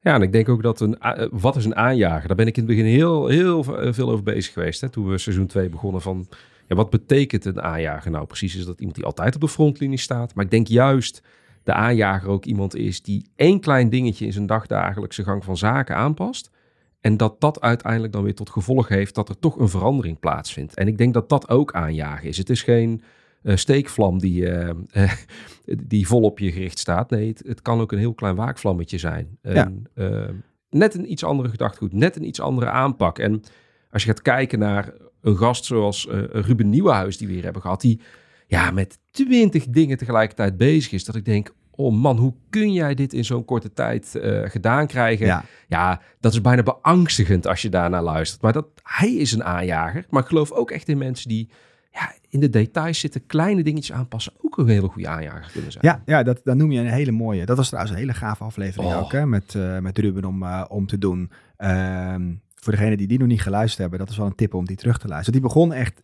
Ja, en ik denk ook dat een, eh, wat is een aanjager? Daar ben ik in het begin heel, heel veel over bezig geweest. Hè, toen we seizoen 2 begonnen van, ja, wat betekent een aanjager nou precies? Is dat iemand die altijd op de frontlinie staat? Maar ik denk juist de aanjager ook iemand is die één klein dingetje in zijn dagdagelijkse gang van zaken aanpast. En dat dat uiteindelijk dan weer tot gevolg heeft dat er toch een verandering plaatsvindt. En ik denk dat dat ook aanjagen is. Het is geen uh, steekvlam die, uh, uh, die vol op je gericht staat. Nee, het, het, kan ook een heel klein waakvlammetje zijn. Ja. net een iets andere gedachtegoed, net een iets andere aanpak. En als je gaat kijken naar een gast zoals Ruben Nieuwenhuis die we hier hebben gehad, die ja, met twintig dingen tegelijkertijd bezig is, dat ik denk, oh man, hoe kun jij dit in zo'n korte tijd uh, gedaan krijgen? Ja. ja. dat is bijna beangstigend als je daarnaar luistert. Maar dat, hij is een aanjager. Maar ik geloof ook echt in mensen die ja, in de details zitten, kleine dingetjes aanpassen, ook een hele goede aanjager kunnen zijn. Ja, ja dat, dat noem je een hele mooie. Dat was trouwens een hele gave aflevering Oh. ook, hè, met, eh, met Ruben om, eh, om te doen. Ehm, voor degenen die die nog niet geluisterd hebben, dat is wel een tip om die terug te luisteren. Die begon echt...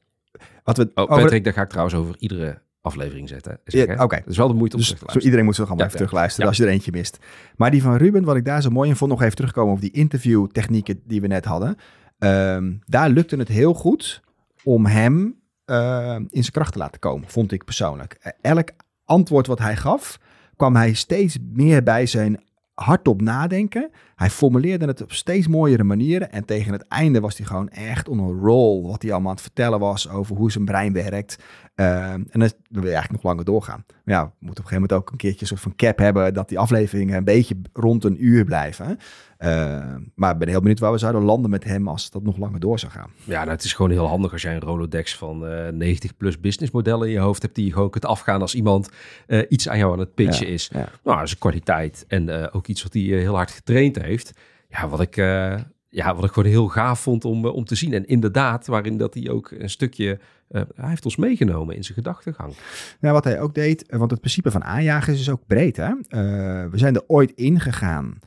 Wat we Oh, over- Patrick, daar ga ik trouwens over iedere aflevering zetten. Ja. Oké, Het is wel de moeite om Dus terug te zo, iedereen moet allemaal Ja, even ja. terugluisteren als je er eentje mist. Maar die van Ruben, wat ik daar zo mooi in vond, nog even terugkomen op die interviewtechnieken die we net hadden. Ehm, daar lukte het heel goed om hem eh, in zijn kracht te laten komen, vond ik persoonlijk. Eh, Elk antwoord wat hij gaf, kwam hij steeds meer bij zijn hardop nadenken. Hij formuleerde het op steeds mooiere manieren. En tegen het einde was hij gewoon echt on een roll. Wat hij allemaal aan het vertellen was over hoe zijn brein werkt. Ehm, en dan wil je eigenlijk nog langer doorgaan. Maar ja, we moeten op een gegeven moment ook een keertje een soort van cap hebben. Dat die afleveringen een beetje rond een uur blijven. Ehm, maar ik ben heel benieuwd waar we zouden landen met hem als dat nog langer door zou gaan. Ja, nou, het is gewoon heel handig als jij een Rolodex van eh 90 plus businessmodellen in je hoofd hebt die je gewoon kunt afgaan als iemand eh, iets aan jou aan het pitchen Ja, is. ja. Nou, dat is een kwaliteit en eh, ook iets wat hij eh, heel hard getraind heeft. Ja, wat ik, eh, ja, wat ik gewoon heel gaaf vond om, eh, om te zien. En inderdaad, waarin dat hij ook een stukje, eh, hij heeft ons meegenomen in zijn gedachtegang. Ja, wat hij ook deed, eh, want het principe van aanjagen is ook breed. Hè? Eh, we zijn er ooit ingegaan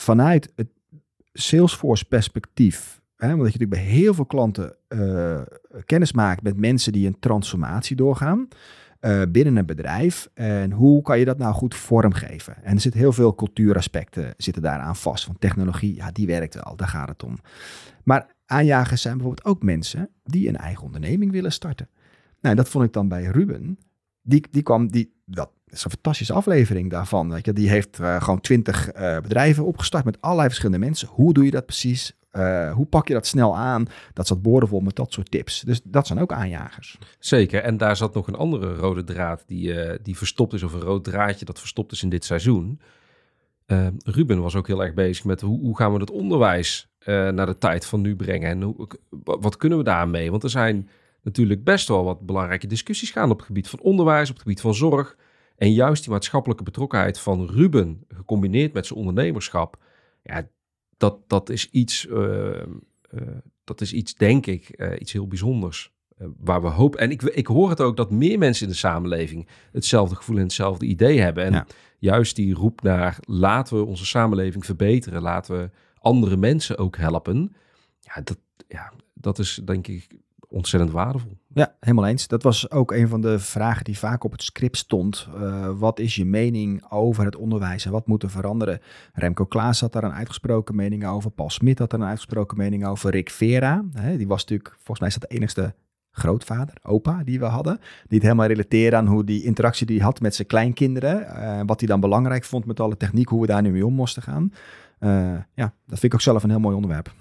vanuit het Salesforce perspectief. Hè? Want dat je natuurlijk bij heel veel klanten eh, kennis maakt met mensen die een transformatie doorgaan. eh, binnen een bedrijf. En hoe kan je dat nou goed vormgeven? En er zitten heel veel cultuuraspecten zitten daaraan vast. Van technologie, ja, die werkt wel, daar gaat het om. Maar aanjagers zijn bijvoorbeeld ook mensen die een eigen onderneming willen starten. Nou, dat vond ik dan bij Ruben. Die, die kwam, die, dat is een fantastische aflevering daarvan. Die heeft eh, gewoon twintig eh, bedrijven opgestart met allerlei verschillende mensen. Hoe doe je dat precies? Eh, hoe pak je dat snel aan? Dat zat boordevol met dat soort tips. Dus dat zijn ook aanjagers. Zeker, en daar zat nog een andere rode draad die, die verstopt is, of een rood draadje dat verstopt is in dit seizoen. Eh, Ruben was ook heel erg bezig met hoe, hoe gaan we het onderwijs naar de tijd van nu brengen en hoe, wat kunnen we daarmee? Want er zijn natuurlijk best wel wat belangrijke discussies gaan op het gebied van onderwijs, op het gebied van zorg. En juist die maatschappelijke betrokkenheid van Ruben, gecombineerd met zijn ondernemerschap, ja, dat, dat is iets, eh, eh, dat is iets, denk ik, eh, iets heel bijzonders. Waar we hopen. En ik, ik hoor het ook dat meer mensen in de samenleving hetzelfde gevoel en hetzelfde idee hebben. En Ja. juist die roep naar laten we onze samenleving verbeteren, laten we andere mensen ook helpen. Ja, dat, ja, dat is denk ik ontzettend waardevol. Ja, helemaal eens. Dat was ook een van de vragen die vaak op het script stond. Eh, wat is je mening over het onderwijs en wat moet er veranderen? Remco Klaas had daar een uitgesproken mening over. Paul Smit had daar een uitgesproken mening over. Rick Vera, hè, die was natuurlijk, volgens mij is de enigste grootvader, opa die we hadden. Die het helemaal relateerde aan hoe die interactie die hij had met zijn kleinkinderen. eh, wat hij dan belangrijk vond met alle techniek, hoe we daar nu mee om moesten gaan. Eh, ja, dat vind ik ook zelf een heel mooi onderwerp.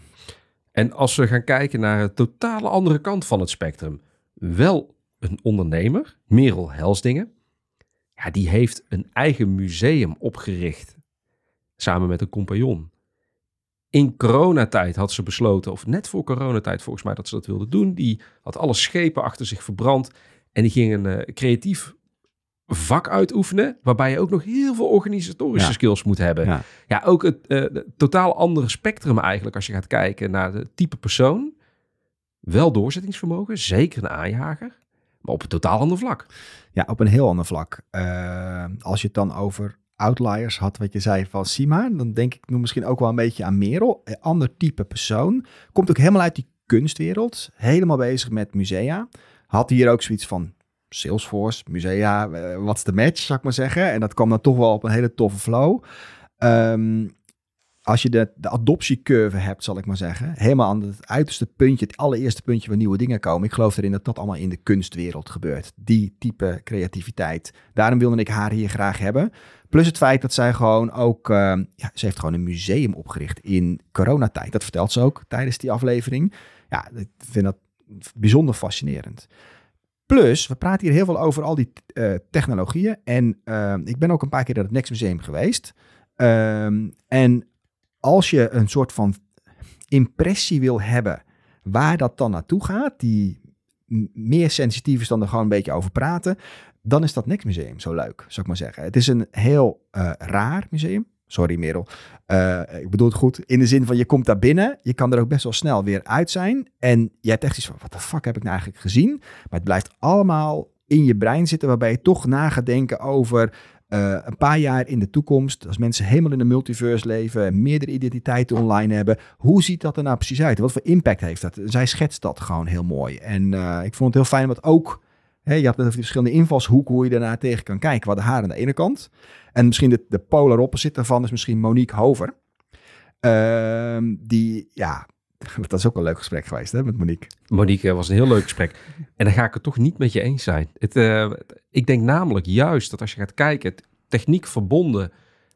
En als we gaan kijken naar de totale andere kant van het spectrum, wel een ondernemer, Merel Helsdingen. Ja, die heeft een eigen museum opgericht, samen met een compagnon. In coronatijd had ze besloten, of net voor coronatijd volgens mij dat ze dat wilde doen. Die had alle schepen achter zich verbrand en die ging een eh, creatief vak uitoefenen, waarbij je ook nog heel veel organisatorische Ja. skills moet hebben. Ja. Ja, ook het eh, de totaal andere spectrum eigenlijk als je gaat kijken naar het type persoon. Wel doorzettingsvermogen, zeker een aanjager, maar op een totaal ander vlak. Ja, op een heel ander vlak. Eh, als je het dan over outliers had, wat je zei van Sima, dan denk ik nu misschien ook wel een beetje aan Merel. Een ander type persoon. Komt ook helemaal uit die kunstwereld. Helemaal bezig met musea. Had hier ook zoiets van Salesforce, musea, eh, wat is de match, zou ik maar zeggen. En dat kwam dan toch wel op een hele toffe flow. Ehm, als je de, de adoptiecurve hebt, zal ik maar zeggen, helemaal aan het uiterste puntje, het allereerste puntje waar nieuwe dingen komen. Ik geloof erin dat dat allemaal in de kunstwereld gebeurt. Die type creativiteit. Daarom wilde ik haar hier graag hebben. Plus het feit dat zij gewoon ook, uh, ja, ze heeft gewoon een museum opgericht in coronatijd. Dat vertelt ze ook tijdens die aflevering. Ja, ik vind dat bijzonder fascinerend. Plus, we praten hier heel veel over al die uh, technologieën. En uh, ik ben ook een paar keer naar het Next Museum geweest. Um, en als je een soort van impressie wil hebben waar dat dan naartoe gaat, die meer sensitief is dan er gewoon een beetje over praten, dan is dat Next Museum zo leuk, zou ik maar zeggen. Het is een heel uh, raar museum. Sorry Merel. Uh, ik bedoel het goed. In de zin van je komt daar binnen. Je kan er ook best wel snel weer uit zijn. En je hebt echt iets van, wat de fuck heb ik nou eigenlijk gezien? Maar het blijft allemaal in je brein zitten. Waarbij je toch na gaat denken over uh, een paar jaar in de toekomst. Als mensen helemaal in de multiverse leven. Meerdere identiteiten online hebben. Hoe ziet dat er nou precies uit? Wat voor impact heeft dat? Zij schetst dat gewoon heel mooi. En uh, ik vond het heel fijn wat ook He, je had net over verschillende invalshoeken, hoe je daarnaar tegen kan kijken. Wat de haar aan de ene kant. En misschien de, de polar opposite daarvan is misschien Monique Hover. Uh, die, ja, dat is ook een leuk gesprek geweest hè, met Monique. Monique was een heel leuk gesprek. En dan ga ik het toch niet met je eens zijn. Het, uh, ik denk namelijk juist dat als je gaat kijken, techniek verbonden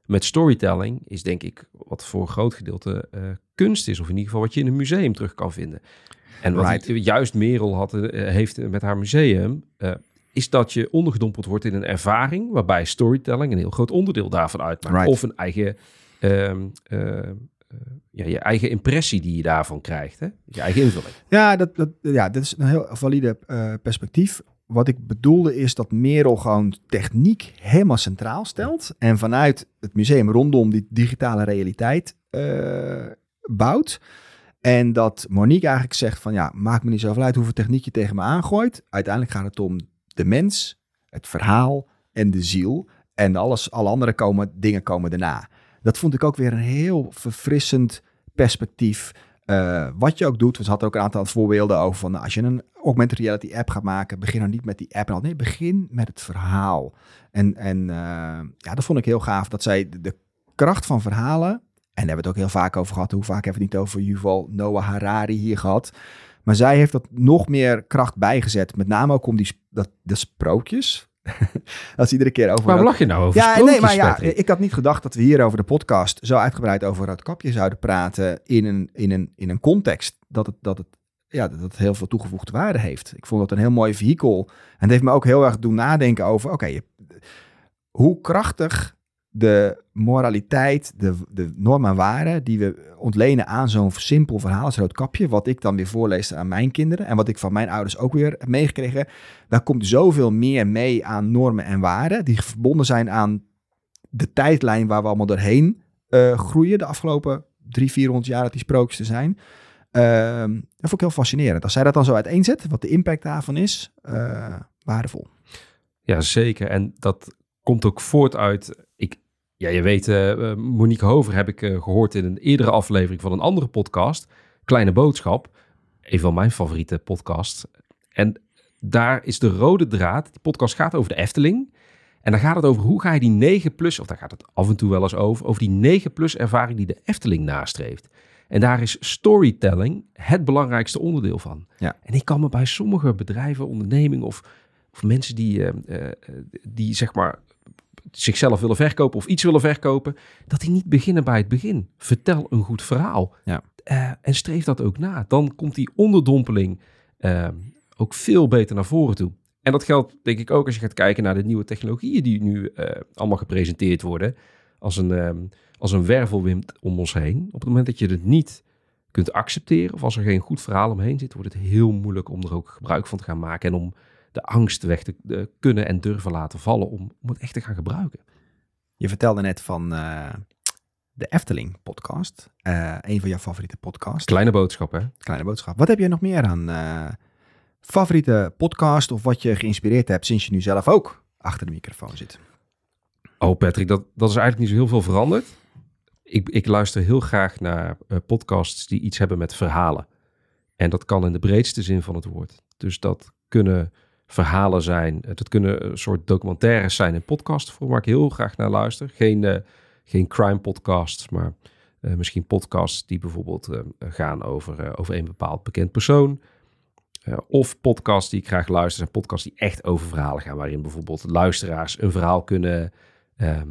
met storytelling is denk ik wat voor een groot gedeelte uh, kunst is. Of in ieder geval wat je in een museum terug kan vinden. En wat right. juist Merel had, uh, heeft met haar museum, is dat je ondergedompeld wordt in een ervaring waarbij storytelling een heel groot onderdeel daarvan uitmaakt. Right. Of een eigen, uh, ja, je eigen impressie die je daarvan krijgt. Hè? Je eigen invulling. Ja, dat, dat, ja, dat is een heel valide perspectief. Wat ik bedoelde is dat Merel gewoon techniek helemaal centraal stelt. En vanuit het museum rondom die digitale realiteit bouwt. En dat Monique eigenlijk zegt van ja, maakt me niet zoveel uit hoeveel techniek je tegen me aangooit. Uiteindelijk gaat het om de mens, het verhaal en de ziel. En alles, alle andere komen, dingen komen daarna. Dat vond ik ook weer een heel verfrissend perspectief. Uh, wat je ook doet, we hadden ook een aantal voorbeelden over van als je een augmented reality app gaat maken, begin dan niet met die app al. Nee, begin met het verhaal. En, en uh, ja, dat vond ik heel gaaf dat zij de, de kracht van verhalen en daar hebben we het ook heel vaak over gehad. Hoe vaak hebben we het niet over Yuval Noah Harari hier gehad. Maar zij heeft dat nog meer kracht bijgezet. Met name ook om die dat, de sprookjes. dat is iedere keer over. Waar lach je nou over? Ja, nee, maar ja, ik had niet gedacht dat we hier over de podcast zo uitgebreid over Roodkapje zouden praten. In een, in een, in een context dat het, dat het ja, dat het heel veel toegevoegde waarde heeft. Ik vond dat een heel mooi vehikel. En het heeft me ook heel erg doen nadenken over, oké, hoe krachtig de moraliteit, de, de normen en waarden die we ontlenen aan zo'n simpel verhaal als Roodkapje, wat ik dan weer voorlees aan mijn kinderen en wat ik van mijn ouders ook weer heb meegekregen, daar komt zoveel meer mee aan normen en waarden die verbonden zijn aan de tijdlijn waar we allemaal doorheen uh, groeien de afgelopen drie, vierhonderd jaar dat die sprookjes te zijn. Uh, dat vond ik heel fascinerend. Als zij dat dan zo uiteenzet, wat de impact daarvan is, uh, waardevol. Ja, zeker. En dat komt ook voort uit. Ja, je weet, uh, Monique Hover heb ik uh, gehoord in een eerdere aflevering van een andere podcast. Kleine Boodschap. Een van mijn favoriete podcasts. En daar is de rode draad. Die podcast gaat over de Efteling. En dan gaat het over hoe ga je die 9 plus, of daar gaat het af en toe wel eens over, over die 9 plus ervaring die de Efteling nastreeft. En daar is storytelling het belangrijkste onderdeel van. Ja. En ik kan me bij sommige bedrijven, ondernemingen of, of mensen die, uh, uh, die zeg maar zichzelf willen verkopen of iets willen verkopen, dat die niet beginnen bij het begin. Vertel een goed verhaal. Ja. Uh, en streef dat ook na. Dan komt die onderdompeling uh, ook veel beter naar voren toe. En dat geldt denk ik ook als je gaat kijken naar de nieuwe technologieën die nu uh, allemaal gepresenteerd worden. Als een, um, als een wervelwind om ons heen. Op het moment dat je het niet kunt accepteren of als er geen goed verhaal omheen zit, wordt het heel moeilijk om er ook gebruik van te gaan maken en om de angst weg te de, kunnen en durven laten vallen om, om het echt te gaan gebruiken. Je vertelde net van uh, de Efteling podcast. Uh, een van jouw favoriete podcasts. Kleine boodschap, hè? Kleine boodschap. Wat heb je nog meer aan uh, favoriete podcast of wat je geïnspireerd hebt sinds je nu zelf ook achter de microfoon zit? Oh Patrick, dat, dat is eigenlijk niet zo heel veel veranderd. Ik, ik luister heel graag naar podcasts die iets hebben met verhalen. En dat kan in de breedste zin van het woord. Dus dat kunnen verhalen zijn. Het kunnen een soort documentaires zijn in podcastvorm waar ik heel graag naar luister. Geen, uh, geen crime podcasts, maar Uh, misschien podcasts die bijvoorbeeld uh, gaan over, over een bepaald bekend persoon. of podcasts die ik graag luister, zijn podcasts die echt over verhalen gaan. Waarin bijvoorbeeld luisteraars een verhaal kunnen, ehm,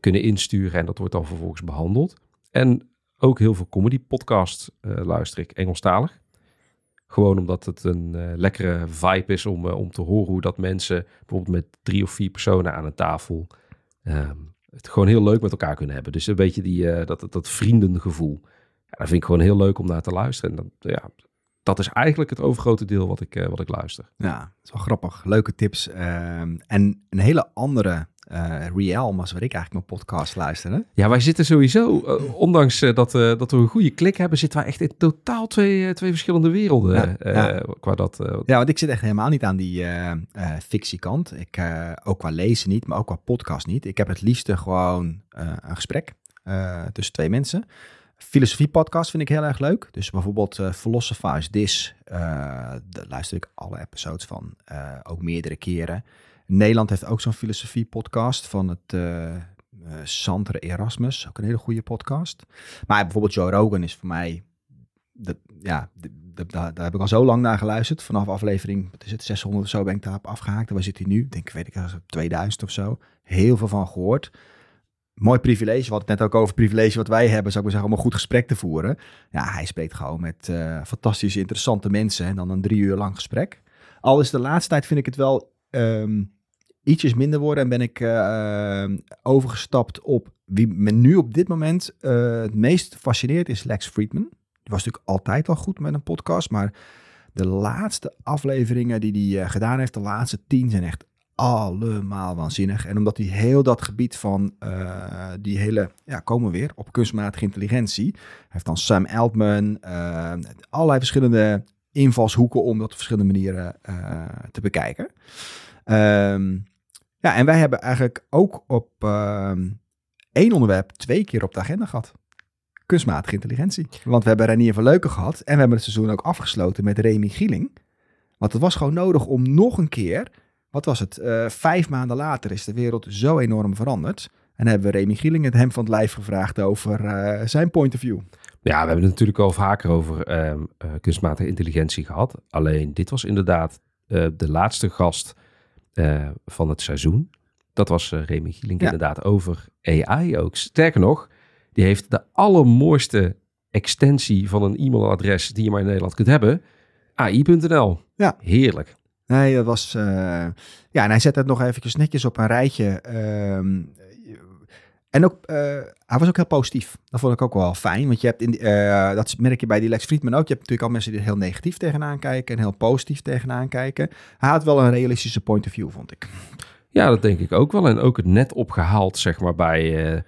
kunnen insturen en dat wordt dan vervolgens behandeld. En ook heel veel comedy podcasts luister ik, Engelstalig. Gewoon omdat het een uh, lekkere vibe is om, uh, om te horen hoe dat mensen bijvoorbeeld met drie of vier personen aan een tafel um, het gewoon heel leuk met elkaar kunnen hebben. Dus een beetje die, uh, dat, dat vriendengevoel. Ja, dat vind ik gewoon heel leuk om naar te luisteren. En dat, ja, dat is eigenlijk het overgrote deel wat ik, wat ik luister. Ja, dat is wel grappig. Leuke tips. Ehm, en een hele andere uh, Realm als waar ik eigenlijk mijn podcast luister. Ja, wij zitten sowieso, uh, ondanks dat, dat we een goede klik hebben, zitten wij echt in totaal twee, twee verschillende werelden. Ja, ja. Qua dat, ja, want ik zit echt helemaal niet aan die fictiekant. Ik, ook qua lezen niet, maar ook qua podcast niet. Ik heb het liefste gewoon een gesprek tussen twee mensen. Filosofie podcast vind ik heel erg leuk. Dus bijvoorbeeld uh, Philosophize This, daar luister ik alle episodes van, ook meerdere keren. Nederland heeft ook zo'n filosofie-podcast van het uh, Erasmus. Ook een hele goede podcast. Maar bijvoorbeeld Joe Rogan is voor mij... Ja, daar, daar heb ik al zo lang naar geluisterd. Vanaf aflevering, wat is het, 600 of zo ben ik daarop afgehaakt. En waar zit hij nu? Denk, weet ik, 2000 of zo. Heel veel van gehoord. Mooi privilege, we hadden het net ook over privilege wat wij hebben, zou ik maar zeggen, om een goed gesprek te voeren. Ja, hij spreekt gewoon met uh, fantastische, interessante mensen en dan een drie uur lang gesprek. Al is de laatste tijd vind ik het wel um, ietsjes minder worden en ben ik uh, overgestapt op wie me nu op dit moment uh, het meest fascineert is Lex Friedman. Die was natuurlijk altijd al goed met een podcast, maar de laatste afleveringen die hij gedaan heeft, de laatste tien, zijn echt allemaal waanzinnig. En omdat hij heel dat gebied van uh, die hele, ja, komen we weer op kunstmatige intelligentie. Heeft dan Sam Altman, uh, allerlei verschillende invalshoeken om dat op verschillende manieren uh, te bekijken. Um, ja, en wij hebben eigenlijk ook op uh, één onderwerp twee keer op de agenda gehad. Kunstmatige intelligentie. Want we hebben Renier van Leuken gehad en we hebben het seizoen ook afgesloten met Remy Gieling. Want het was gewoon nodig om nog een keer, wat was het, uh, vijf maanden later is de wereld zo enorm veranderd. En hebben we Remy Gieling het hem van het lijf gevraagd over uh, zijn point of view. Ja, we hebben het natuurlijk al vaker over uh, kunstmatige intelligentie gehad. Alleen dit was inderdaad de laatste gast van het seizoen. Dat was Remy Gielink ja. inderdaad over AI ook. Sterker nog, die heeft de allermooiste extensie van een e-mailadres die je maar in Nederland kunt hebben. AI.nl. Ja. Heerlijk. Nee, dat was... Uh, ja, en hij zet het nog eventjes netjes op een rijtje. En ook, uh, hij was ook heel positief. Dat vond ik ook wel fijn. Want je hebt, in, uh, dat merk je bij die Lex Friedman ook. Je hebt natuurlijk al mensen die er heel negatief tegenaan kijken en heel positief tegenaan kijken. Hij had wel een realistische point of view, vond ik. Ja, dat denk ik ook wel. En ook het net opgehaald, zeg maar, bij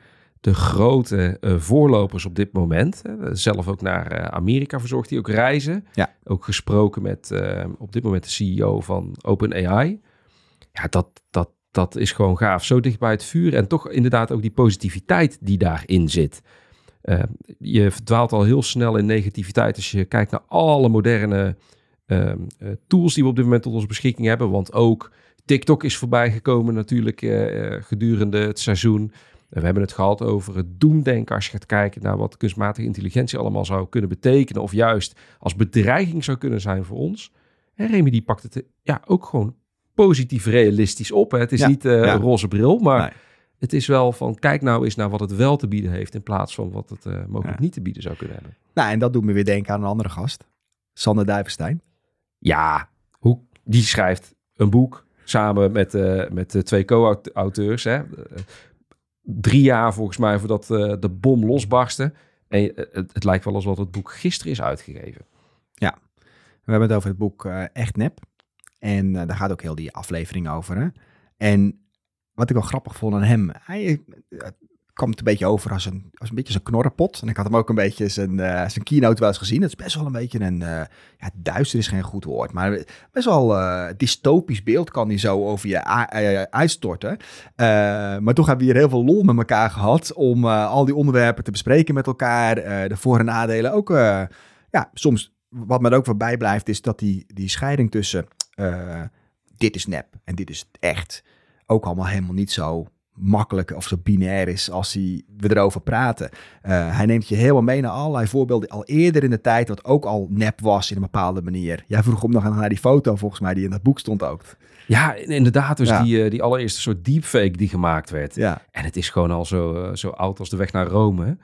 de grote voorlopers op dit moment. zelf ook naar Amerika verzorgt hij ook reizen. Ja. Ook gesproken met op dit moment de CEO van OpenAI. Ja, dat, dat, dat is gewoon gaaf. Zo dicht bij het vuur en toch inderdaad ook die positiviteit die daarin zit. Je verdwaalt al heel snel in negativiteit als je kijkt naar alle moderne uh, tools die we op dit moment tot onze beschikking hebben. Want ook TikTok is voorbij gekomen natuurlijk gedurende het seizoen. We hebben het gehad over het doemdenken als je gaat kijken naar wat kunstmatige intelligentie allemaal zou kunnen betekenen. Of juist als bedreiging zou kunnen zijn voor ons. En Remy die pakt het ja, ook gewoon positief realistisch op. Hè. Het is niet uh, een roze bril, maar het is wel van kijk nou eens naar wat het wel te bieden heeft in plaats van wat het uh, mogelijk niet te bieden zou kunnen hebben. Nou, en dat doet me weer denken aan een andere gast, Sander Duivenstein. Ja, hoe, die schrijft een boek samen met, uh, met twee co-auteurs. Hè. Drie jaar volgens mij voordat de bom losbarstte. En het, het, lijkt wel alsof het boek gisteren is uitgegeven. Ja, we hebben het over het boek Echt Nep. En daar gaat ook heel die aflevering over. Hè? En wat ik wel grappig vond aan hem, hij kwam het een beetje over als een, als een beetje zijn knorrenpot. En ik had hem ook een beetje zijn, uh, zijn keynote wel eens gezien. Het is best wel een beetje een, ja, duister is geen goed woord, maar best wel dystopisch beeld kan hij zo over je uitstorten. maar toch hebben we hier heel veel lol met elkaar gehad om al die onderwerpen te bespreken met elkaar. de voor- en nadelen ook, ja, soms wat me er ook voorbij blijft, is dat die, die scheiding tussen dit is nep en dit is echt ook allemaal helemaal niet zo makkelijk of zo binair is als hij, we erover praten. Uh, hij neemt je helemaal mee naar allerlei voorbeelden al eerder in de tijd, wat ook al nep was in een bepaalde manier. Jij vroeg om nog naar die foto volgens mij die in dat boek stond ook. Ja, inderdaad. Dus die, uh, die allereerste soort deepfake die gemaakt werd. Ja. En het is gewoon al zo, uh, zo oud als de weg naar Rome.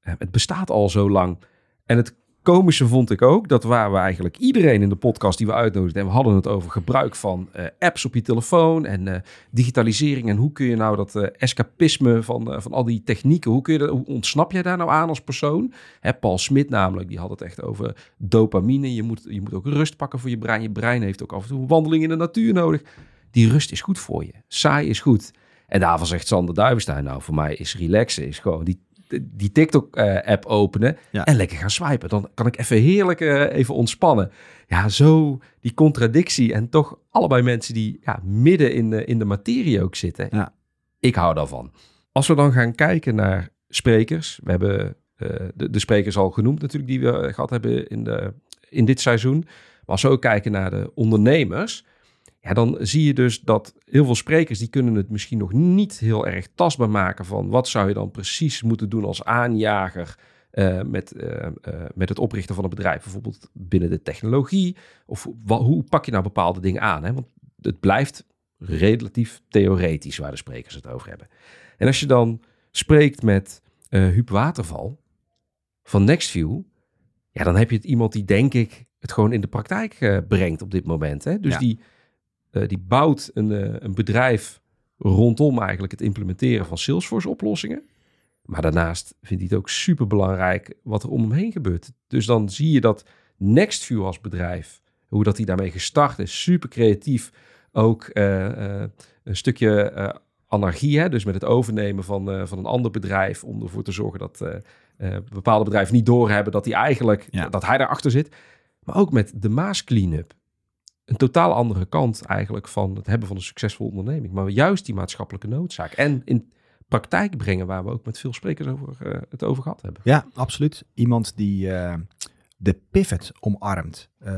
het bestaat al zo lang. En het komische vond ik ook, dat waar we eigenlijk iedereen in de podcast die we uitnodigden, en we hadden het over gebruik van uh, apps op je telefoon en uh, digitalisering en hoe kun je nou dat uh, escapisme van, van al die technieken, hoe, kun je dat, hoe ontsnap jij daar nou aan als persoon? Hè, Paul Smit namelijk, die had het echt over dopamine, je moet, je moet ook rust pakken voor je brein, je brein heeft ook af en toe wandeling in de natuur nodig. Die rust is goed voor je, saai is goed. En daarvan zegt Sander Duivenstein, nou voor mij is relaxen, is gewoon die die TikTok-app openen en lekker gaan swipen. Dan kan ik even heerlijk uh, even ontspannen. Ja, zo die contradictie en toch allebei mensen die ja, midden in de, in de materie ook zitten. Ja. Ik hou daarvan. Als we dan gaan kijken naar sprekers. We hebben uh, de, de sprekers al genoemd natuurlijk die we gehad hebben in, de, in dit seizoen. Maar als we ook kijken naar de ondernemers ja, dan zie je dus dat heel veel sprekers die kunnen het misschien nog niet heel erg tastbaar maken van wat zou je dan precies moeten doen als aanjager uh, met, uh, uh, met het oprichten van een bedrijf, bijvoorbeeld binnen de technologie. Of hoe pak je nou bepaalde dingen aan? Hè? Want het blijft relatief theoretisch waar de sprekers het over hebben. En als je dan spreekt met Huub Waterval van Nextview, ja, dan heb je het iemand die denk ik het gewoon in de praktijk brengt op dit moment. Hè? Dus Ja. die uh, die bouwt een, uh, een bedrijf rondom eigenlijk het implementeren van Salesforce oplossingen. Maar daarnaast vindt hij het ook super belangrijk wat er om hem heen gebeurt. Dus dan zie je dat Nextview als bedrijf, hoe dat hij daarmee gestart is, super creatief. Ook uh, een stukje anarchie, hè? dus met het overnemen van, van een ander bedrijf, om ervoor te zorgen dat bepaalde bedrijven niet doorhebben dat hij eigenlijk Ja. dat hij daarachter zit. Maar ook met de Maas Cleanup een totaal andere kant eigenlijk van het hebben van een succesvolle onderneming. Maar juist die maatschappelijke noodzaak. En in praktijk brengen waar we ook met veel sprekers over, uh, het over gehad hebben. Ja, absoluut. Iemand die uh, de pivot omarmt. Uh,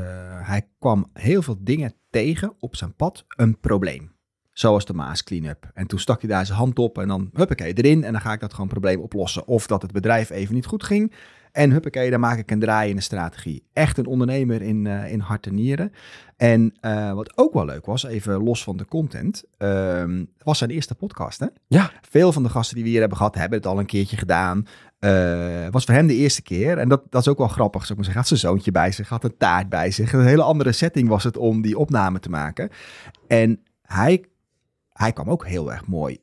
hij kwam heel veel dingen tegen op zijn pad, een probleem. Zoals de Maas Cleanup. En toen stak hij daar zijn hand op en dan huppakee erin. En dan ga ik dat gewoon probleem oplossen. Of dat het bedrijf even niet goed ging. En huppakee, daar maak ik een draai in de strategie. Echt een ondernemer in, uh, in hart en nieren. En uh, wat ook wel leuk was, even los van de content, uh, was zijn eerste podcast. Hè? Ja. Veel van de gasten die we hier hebben gehad, hebben het al een keertje gedaan. Uh, was voor hem de eerste keer. En dat, dat is ook wel grappig. Zou ik maar zeggen. Had zijn zoontje bij zich, had een taart bij zich. Een hele andere setting was het om die opname te maken. En hij, hij kwam ook heel erg mooi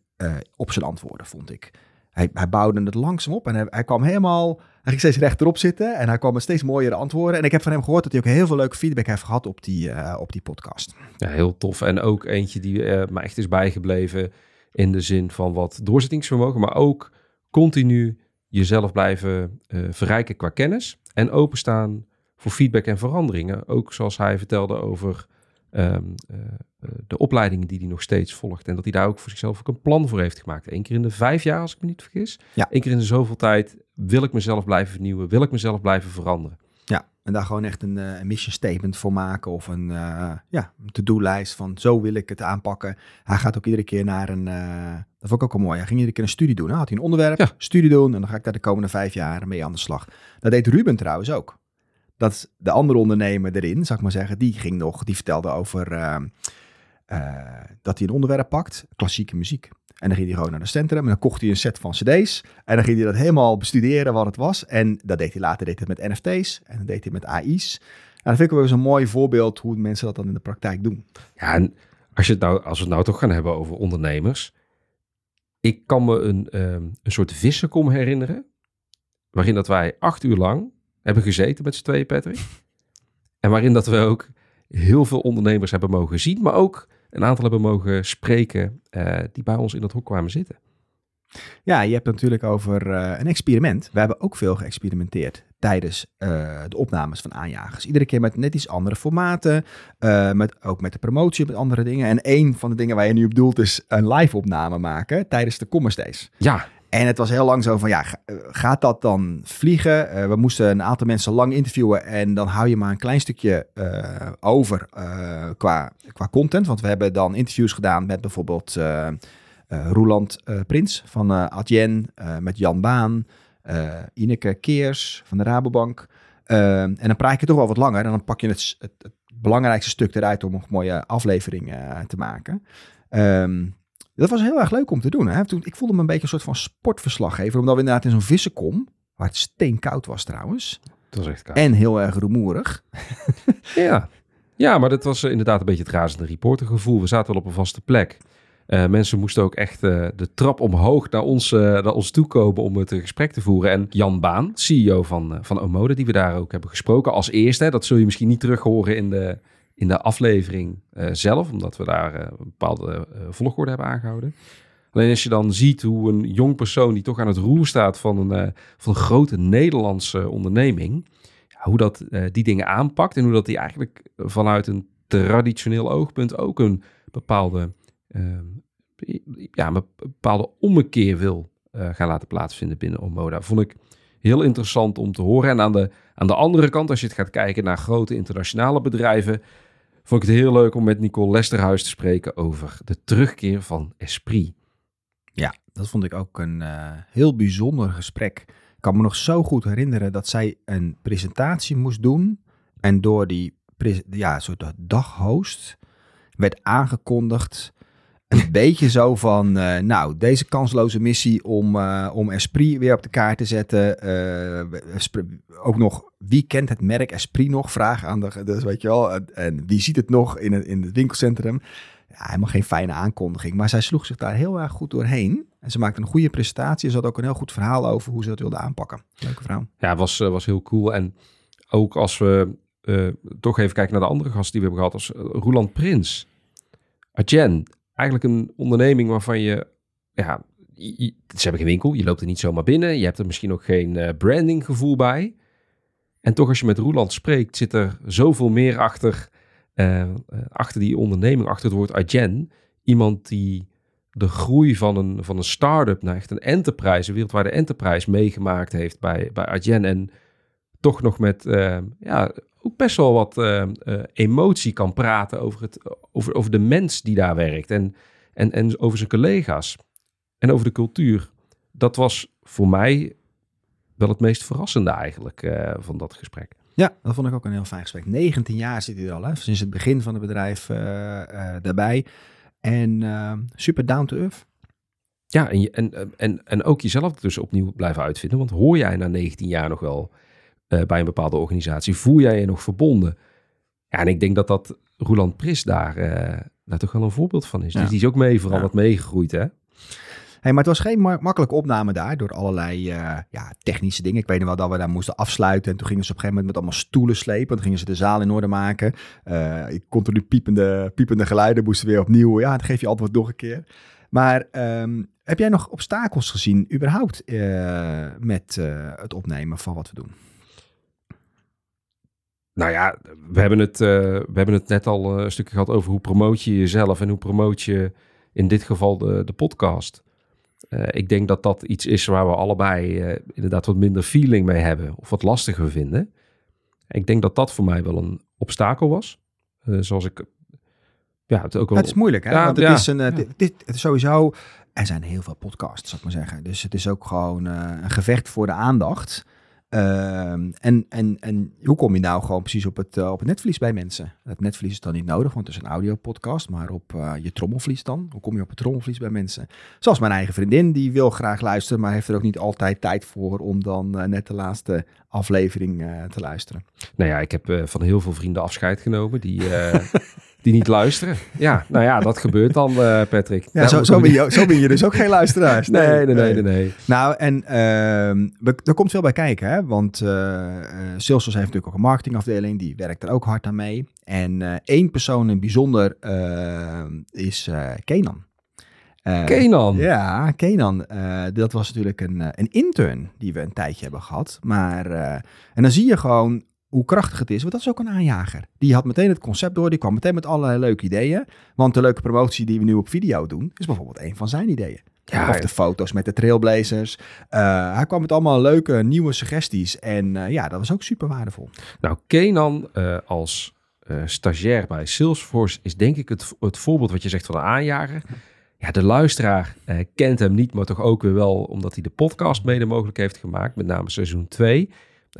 op zijn antwoorden, vond ik. Hij, hij bouwde het langzaam op en hij, hij kwam helemaal... Hij ging steeds rechterop zitten en hij kwam met steeds mooiere antwoorden. En ik heb van hem gehoord dat hij ook heel veel leuke feedback heeft gehad op die, uh, op die podcast. Ja, heel tof. En ook eentje die uh, me echt is bijgebleven in de zin van wat doorzettingsvermogen, maar ook continu jezelf blijven uh, verrijken qua kennis en openstaan voor feedback en veranderingen. Ook zoals hij vertelde over um, de opleidingen die hij nog steeds volgt. En dat hij daar ook voor zichzelf ook een plan voor heeft gemaakt. Eén keer in de vijf jaar, als ik me niet vergis. Ja. Eén keer in de zoveel tijd wil ik mezelf blijven vernieuwen. Wil ik mezelf blijven veranderen. Ja, en daar gewoon echt een, uh, een mission statement voor maken. Of een, uh, ja, to-do-lijst van zo wil ik het aanpakken. Hij gaat ook iedere keer naar een... Uh, dat vond ik ook wel mooi. Hij ging iedere keer een studie doen. Hij had hij een onderwerp, Ja. studie doen. En dan ga ik daar de komende vijf jaar mee aan de slag. Dat deed Ruben trouwens ook. Dat de andere ondernemer erin, zou ik maar zeggen. Die ging nog, die vertelde over uh, dat hij een onderwerp pakt, klassieke muziek. En dan ging hij gewoon naar de centrum en dan kocht hij een set van cd's. En dan ging hij dat helemaal bestuderen wat het was. En dat deed hij later deed hij met NFT's en dat deed hij met AI's. En dat vind ik wel eens een mooi voorbeeld hoe mensen dat dan in de praktijk doen. Ja, en als, je het nou, als we het nou toch gaan hebben over ondernemers. Ik kan me een, um, een soort vissenkom herinneren. Waarin dat wij acht uur lang hebben gezeten met z'n tweeën, Patrick. En waarin dat we ook heel veel ondernemers hebben mogen zien, maar ook een aantal hebben mogen spreken uh, die bij ons in dat hok kwamen zitten. Ja, je hebt het natuurlijk over uh, een experiment. We hebben ook veel geëxperimenteerd tijdens uh, de opnames van aanjagers. Iedere keer met net iets andere formaten, met, ook met de promotie, met andere dingen. En een van de dingen waar je nu op doelt is een live opname maken tijdens de Commerce Days. Ja, en het was heel lang zo van, ja, gaat dat dan vliegen? Uh, we moesten een aantal mensen lang interviewen en dan hou je maar een klein stukje uh, over uh, qua, qua content. Want we hebben dan interviews gedaan met bijvoorbeeld Roeland Prins van Adyen, met Jan Baan, Ineke Keers van de Rabobank. en dan praat je toch wel wat langer en dan pak je het, het, het belangrijkste stuk eruit om een mooie aflevering te maken. Um, dat was heel erg leuk om te doen. Hè? Toen, ik voelde me een beetje een soort van sportverslaggever. Omdat we inderdaad in zo'n vissenkom, waar het steenkoud was trouwens. Was echt koud. En heel erg rumoerig. ja. ja, maar dat was eh, inderdaad een beetje het razende reportergevoel. We zaten wel op een vaste plek. Uh, mensen moesten ook echt uh, de trap omhoog naar ons, uh, naar ons toe komen om het gesprek te voeren. En Jan Baan, CEO van, van Omode, die we daar ook hebben gesproken als eerste. Dat zul je misschien niet terug horen in de, in de aflevering uh, zelf, omdat we daar uh, een bepaalde uh, volgorde hebben aangehouden. Alleen als je dan ziet hoe een jong persoon die toch aan het roer staat van een, van een grote Nederlandse onderneming, hoe dat die dingen aanpakt en hoe dat die eigenlijk vanuit een traditioneel oogpunt ook een bepaalde, ehm, ja, een bepaalde ommekeer wil gaan laten plaatsvinden binnen Omoda, vond ik heel interessant om te horen. En aan de, aan de andere kant, als je het gaat kijken naar grote internationale bedrijven, vond ik het heel leuk om met Nicole Lesterhuis te spreken over de terugkeer van Esprit. Ja, dat vond ik ook een uh, heel bijzonder gesprek. Ik kan me nog zo goed herinneren dat zij een presentatie moest doen. En door die ja, soort daghost werd aangekondigd een beetje zo van, uh, nou, deze kansloze missie om, uh, om Esprit weer op de kaart te zetten. Uh, ook nog, wie kent het merk Esprit nog? Vraag aan de, dus weet je wel, en wie ziet het nog in het, in het winkelcentrum? Ja, helemaal geen fijne aankondiging, maar zij sloeg zich daar heel erg goed doorheen. En ze maakte een goede presentatie. Ze had ook een heel goed verhaal over hoe ze dat wilde aanpakken. Leuke vrouw. Ja, was, was heel cool. En ook als we toch even kijken naar de andere gasten die we hebben gehad, als Roland Prins. Adjen, eigenlijk een onderneming waarvan je, ja, ze hebben geen winkel, je loopt er niet zomaar binnen, je hebt er misschien ook geen uh, brandinggevoel bij. En toch als je met Roeland spreekt, zit er zoveel meer achter, uh, achter die onderneming, achter het woord Agen. Iemand die de groei van een, van een start-up naar echt een enterprise, een wereldwijde enterprise meegemaakt heeft bij, bij Agen. En toch nog met ja, ook best wel wat uh, uh, emotie kan praten over, het, over, over de mens die daar werkt en, en, en over zijn collega's en over de cultuur. Dat was voor mij wel het meest verrassende eigenlijk uh, van dat gesprek. Ja, dat vond ik ook een heel fijn gesprek. 19 jaar zit hij al, hè? sinds het begin van het bedrijf daarbij. En super down to earth. Ja, en, en, en, en ook jezelf dus opnieuw blijven uitvinden. Want hoor jij na 19 jaar nog wel uh, bij een bepaalde organisatie, voel jij je nog verbonden? Ja, en ik denk dat dat Roland Pris daar, uh, daar toch wel een voorbeeld van is. Ja. Dus die is ook mee vooral ja. wat meegegroeid, hè? Hey, maar het was geen ma makkelijke opname daar door allerlei uh, ja, technische dingen. Ik weet nog wel dat we daar moesten afsluiten. En toen gingen ze op een gegeven moment met allemaal stoelen slepen. Toen gingen ze de zaal in orde maken. Uh, ik continu piepende, piepende geluiden moesten weer opnieuw. Ja, dan geef je antwoord nog een keer. Maar um, heb jij nog obstakels gezien überhaupt uh, met het opnemen van wat we doen? Nou ja, we hebben het, uh, we hebben het net al een stukje gehad over hoe promoot je jezelf en hoe promoot je in dit geval de, de podcast. Uh, ik denk dat dat iets is waar we allebei uh, inderdaad wat minder feeling mee hebben of wat lastiger vinden. Ik denk dat dat voor mij wel een obstakel was. zoals ik. Ja, het, ook wel... het is moeilijk, hè? Ja, Want het ja, is een. Ja. Dit, dit, het is sowieso. Er zijn heel veel podcasts, zou ik maar zeggen. Dus het is ook gewoon een gevecht voor de aandacht. Uh, en, en, en hoe kom je nou gewoon precies op het, uh, op het netvlies bij mensen? Het netvlies is dan niet nodig, want het is een audiopodcast, maar op uh, je trommelvlies dan? Hoe kom je op het trommelvlies bij mensen? Zoals mijn eigen vriendin, die wil graag luisteren, maar heeft er ook niet altijd tijd voor om dan uh, net de laatste aflevering te luisteren. Nou ja, ik heb van heel veel vrienden afscheid genomen die... die niet luisteren. Ja, nou ja, dat gebeurt dan, Patrick. Ja, zo, zo, ben je, zo ben je dus ook geen luisteraars. Nee, nee, nee, nee. nee, nee. Nou, en uh, er komt veel bij kijken, hè? Want Salesforce heeft natuurlijk ook een marketingafdeling, die werkt er ook hard aan mee. En één persoon in bijzonder is Kenan. Kenan? Ja, Kenan. dat was natuurlijk een, een intern die we een tijdje hebben gehad. Maar, en dan zie je gewoon hoe krachtig het is. Want dat is ook een aanjager. Die had meteen het concept door. Die kwam meteen met allerlei leuke ideeën. Want de leuke promotie die we nu op video doen, is bijvoorbeeld een van zijn ideeën. Ja, of de foto's met de trailblazers. Uh, hij kwam met allemaal leuke nieuwe suggesties. En uh, ja, dat was ook super waardevol. Nou, Kenan uh, als stagiair bij Salesforce is denk ik het, het voorbeeld wat je zegt van de aanjager. Ja, de luisteraar eh, kent hem niet, maar toch ook weer wel omdat hij de podcast mede mogelijk heeft gemaakt, met name seizoen 2.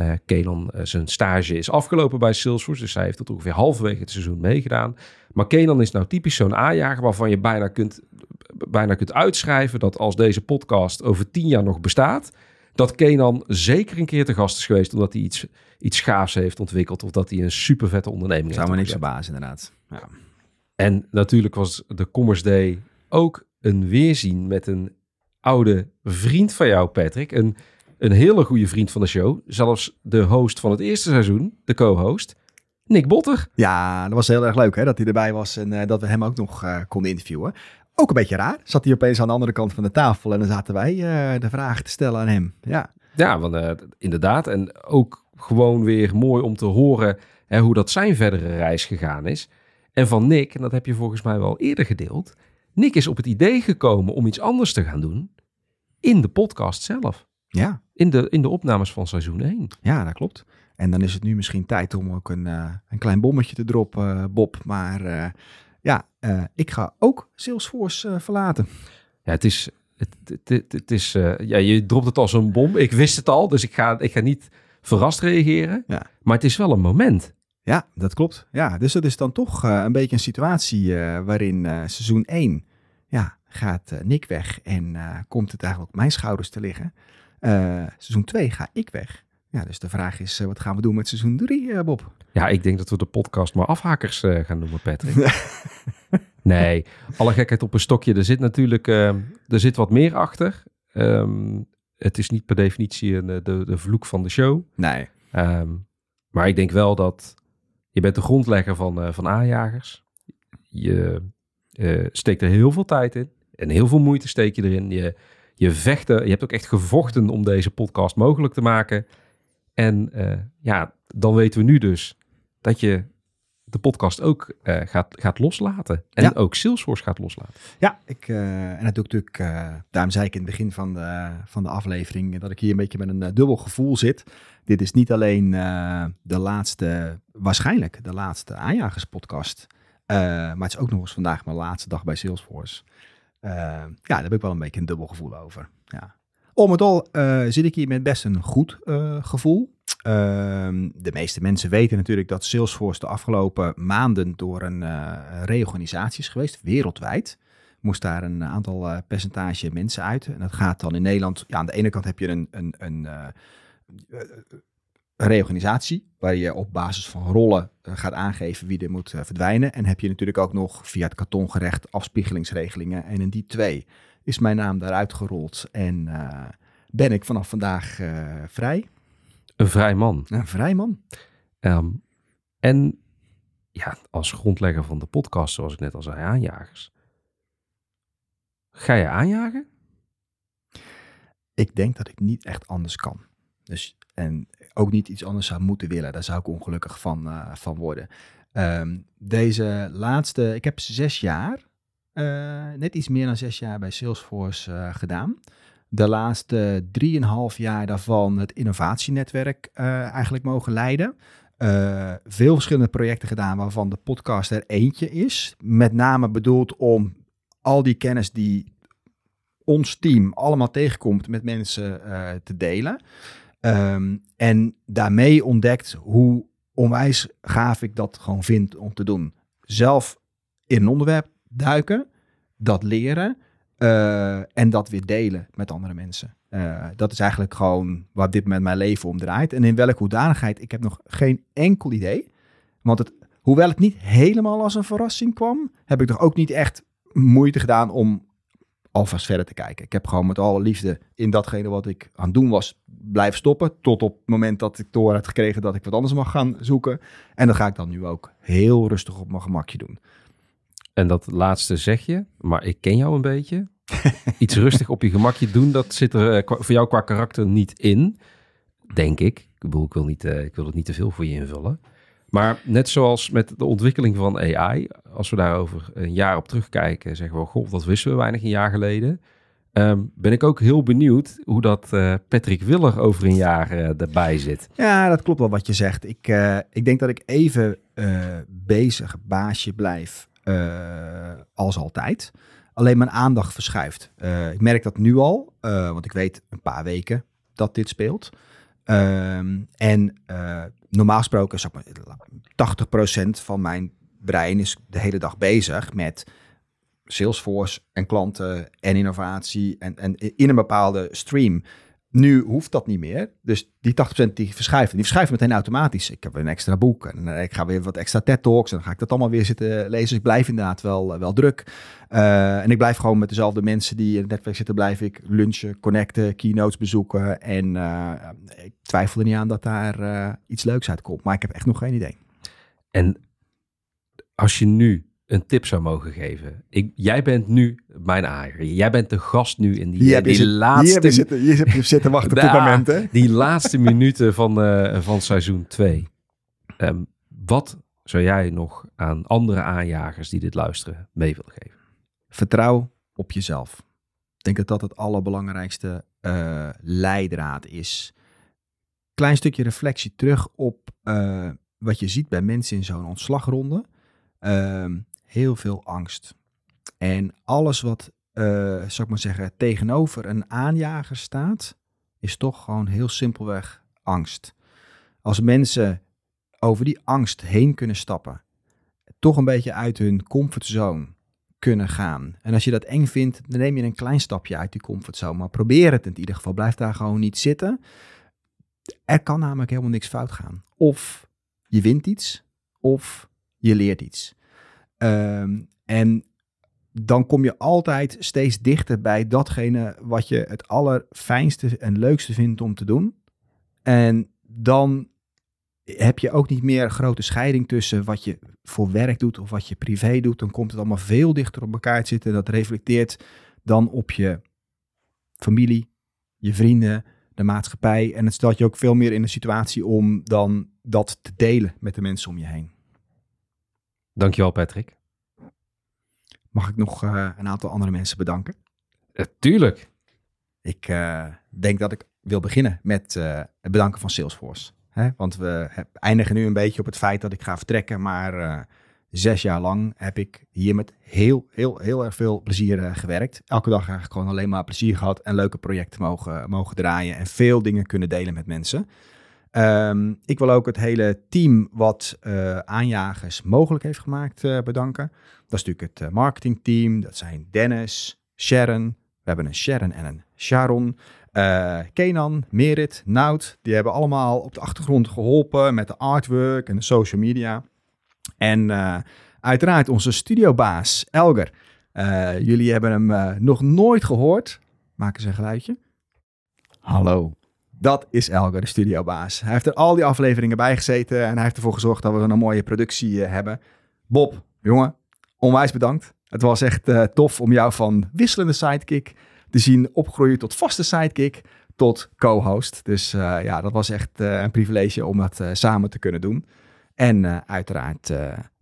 Uh, Kenan, uh, zijn stage is afgelopen bij Salesforce, dus hij heeft tot ongeveer halverwege het seizoen meegedaan. Maar Kenan is nou typisch zo'n aanjager waarvan je bijna kunt, bijna kunt uitschrijven dat als deze podcast over tien jaar nog bestaat, dat Kenan zeker een keer te gast is geweest omdat hij iets, iets gaafs heeft ontwikkeld of dat hij een super vette onderneming Zou heeft. me niks verbazen, inderdaad. Ja. En natuurlijk was de Commerce Day ook een weerzien met een oude vriend van jou, Patrick. Een, een hele goede vriend van de show. Zelfs de host van het eerste seizoen, de co-host, Nick Botter. ja, dat was heel erg leuk hè, dat hij erbij was en eh, dat we hem ook nog eh, konden interviewen. Ook een beetje raar. Zat hij opeens aan de andere kant van de tafel en dan zaten wij eh, de vragen te stellen aan hem. Ja, Ja, want, inderdaad. En ook gewoon weer mooi om te horen hè, hoe dat zijn verdere reis gegaan is. En van Nick, en dat heb je volgens mij wel eerder gedeeld. Nick is op het idee gekomen om iets anders te gaan doen in de podcast zelf. ja, In de, in de opnames van seizoen 1. ja, dat klopt. En dan is het nu misschien tijd om ook een, eh, een klein bommetje te droppen, eh, Bob. Maar eh, ja, ik ga ook Salesforce verlaten. Ja, het is. Het, het, het, het is ja, je dropt het als een bom. Ik wist het al, dus ik ga, ik ga niet verrast reageren. Ja. Maar het is wel een moment. Ja, dat klopt. Ja, dus dat is dan toch eh, een beetje een situatie eh, waarin eh, seizoen 1 ja, gaat Nick weg en komt het eigenlijk op mijn schouders te liggen. Seizoen 2 ga ik weg. Ja, dus de vraag is, wat gaan we doen met seizoen 3, eh, Bob? Ja, ik denk dat we de podcast maar afhakers gaan noemen, Patrick. nee, alle gekheid op een stokje. Er zit natuurlijk er zit wat meer achter. Ehm, het is niet per definitie een, de, de vloek van de show. Nee. Ehm, maar ik denk wel dat je bent de grondlegger van, eh, van aanjagers. Je eh, steekt er heel veel tijd in. En heel veel moeite steek je erin. Je, je vechten, je hebt ook echt gevochten om deze podcast mogelijk te maken. En eh, ja, dan weten we nu dus dat je de podcast ook eh, gaat, gaat loslaten. En Ja. ook Salesforce gaat loslaten. Ja, ik, eh, en dat doe ik natuurlijk, eh, daarom zei ik in het begin van de, van de aflevering, dat ik hier een beetje met een dubbel gevoel zit. Dit is niet alleen de laatste, waarschijnlijk de laatste aanjagerspodcast, maar het is ook nog eens vandaag mijn laatste dag bij Salesforce. Ja, daar heb ik wel een beetje een dubbel gevoel over. Ja. Al met al eh, zit ik hier met best een goed eh, gevoel. Ehm, de meeste mensen weten natuurlijk dat Salesforce de afgelopen maanden door een eh, reorganisatie is geweest, wereldwijd. Moest daar een aantal percentage mensen uit. En dat gaat dan in Nederland. Ja, aan de ene kant heb je een, een, een reorganisatie, waar je op basis van rollen gaat aangeven wie er moet verdwijnen. En heb je natuurlijk ook nog via het kartongerecht afspiegelingsregelingen. En in die twee is mijn naam daaruit gerold. En eh, ben ik vanaf vandaag eh, vrij. Een vrij man. Een vrij man. Ehm, en ja, als grondlegger van de podcast, zoals ik net al zei, aanjagers. Ga je aanjagen? Ik denk dat ik niet echt anders kan. Dus, en ook niet iets anders zou moeten willen. Daar zou ik ongelukkig van, eh, van worden. Ehm, deze laatste, ik heb zes jaar, net iets meer dan zes jaar bij Salesforce eh, gedaan. De laatste drieënhalf jaar daarvan het innovatienetwerk eh, eigenlijk mogen leiden. Eh, veel verschillende projecten gedaan waarvan de podcast er eentje is. Met name bedoeld om al die kennis die ons team allemaal tegenkomt met mensen eh, te delen. Ehm, en daarmee ontdekt hoe onwijs gaaf ik dat gewoon vind om te doen. Zelf in een onderwerp duiken, dat leren eh, en dat weer delen met andere mensen. Eh, dat is eigenlijk gewoon op dit moment mijn leven om draait. En in welke hoedanigheid, ik heb nog geen enkel idee. Want het, hoewel het niet helemaal als een verrassing kwam, heb ik toch ook niet echt moeite gedaan om alvast verder te kijken. Ik heb gewoon met alle liefde in datgene wat ik aan het doen was blijven stoppen. Tot op het moment dat ik door had gekregen dat ik wat anders mag gaan zoeken. En dat ga ik dan nu ook heel rustig op mijn gemakje doen. En dat laatste zeg je, maar ik ken jou een beetje. Iets rustig op je gemakje doen, dat zit er eh, voor jou qua karakter niet in. Denk ik. Ik bedoel, ik wil, niet, eh, ik wil het niet te veel voor je invullen. Maar net zoals met de ontwikkeling van AI, als we daarover een jaar op terugkijken, zeggen we, goh, dat wisten we weinig een jaar geleden. Ehm, ben ik ook heel benieuwd hoe dat eh, Patrick Willer over een jaar eh, erbij zit. Ja, dat klopt wel wat je zegt. Ik, ik denk dat ik even bezig baasje blijf als altijd. alleen mijn aandacht verschuift. Uh, ik merk dat nu al, uh, want ik weet een paar weken dat dit speelt. Um, en normaal gesproken, maar, 80% van mijn brein is de hele dag bezig met Salesforce en klanten en innovatie en, en in een bepaalde stream. Nu hoeft dat niet meer. Dus die 80% die verschuiven, die verschuiven meteen automatisch. Ik heb een extra boek en eh, ik ga weer wat extra TED Talks en dan ga ik dat allemaal weer zitten lezen. Dus ik blijf inderdaad wel, wel druk. Uh, en ik blijf gewoon met dezelfde mensen die in het netwerk zitten, blijf ik lunchen, connecten, keynotes bezoeken. En ik twijfel er niet aan dat daar iets leuks uitkomt. Maar ik heb echt nog geen idee. En als je nu een tip zou mogen geven. Ik, jij bent nu mijn ager. Jij bent de gast nu in die, hier die zit, laatste... Hier heb je zitten, hier heb je zitten wachten op dit moment, hè? Die laatste minuten van, uh, van seizoen 2. Um, ehm, wat zou jij nog aan andere aanjagers die dit luisteren mee willen geven? Vertrouw op jezelf. Ik denk dat dat het allerbelangrijkste uh, leidraad is. Klein stukje reflectie terug op uh, wat je ziet bij mensen in zo'n ontslagronde. Uh, heel veel angst. En alles wat, uh, zou ik maar zeggen, tegenover een aanjager staat, is toch gewoon heel simpelweg angst. Als mensen over die angst heen kunnen stappen, toch een beetje uit hun comfortzone kunnen gaan. En als je dat eng vindt, dan neem je een klein stapje uit die comfortzone. Maar probeer het in ieder geval. Blijf daar gewoon niet zitten. Er kan namelijk helemaal niks fout gaan. Of je wint iets, of je leert iets. Um, en dan kom je altijd steeds dichter bij datgene wat je het allerfijnste en leukste vindt om te doen. En dan heb je ook niet meer grote scheiding tussen wat je voor werk doet of wat je privé doet. Dan komt het allemaal veel dichter op elkaar te zitten. Dat reflecteert dan op je familie, je vrienden, de maatschappij. En het stelt je ook veel meer in een situatie om dan dat te delen met de mensen om je heen. Dankjewel Patrick. Mag ik nog uh, een aantal andere mensen bedanken? Uh, tuurlijk. Ik uh, denk dat ik wil beginnen met het bedanken van Salesforce. Hè? Want we eindigen nu een beetje op het feit dat ik ga vertrekken. Maar zes jaar lang heb ik hier met heel, heel, heel erg veel plezier gewerkt. Elke dag eigenlijk gewoon alleen maar plezier gehad en leuke projecten mogen, mogen draaien. En veel dingen kunnen delen met mensen. Um, ik wil ook het hele team wat uh, aanjagers mogelijk heeft gemaakt uh, bedanken. Dat is natuurlijk het uh, marketingteam. Dat zijn Dennis, Sharon. We hebben een Sharon en een Sharon. Kenan, Merit, Nout. Die hebben allemaal op de achtergrond geholpen met de artwork en de social media. En uiteraard onze studiobaas Elger. jullie hebben hem nog nooit gehoord. Maak eens een geluidje. Hallo. Dat is Elger, de studiobaas. Hij heeft er al die afleveringen bij gezeten en hij heeft ervoor gezorgd dat we een mooie productie uh, hebben. Bob, jongen, onwijs bedankt. Het was echt uh, tof om jou van wisselende sidekick te zien opgroeien tot vaste sidekick tot co-host. Dus uh, ja, dat was echt een privilege om dat samen te kunnen doen. En uiteraard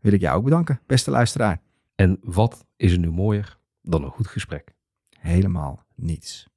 wil ik jou ook bedanken, beste luisteraar. En wat is er nu mooier dan een goed gesprek? Helemaal niets.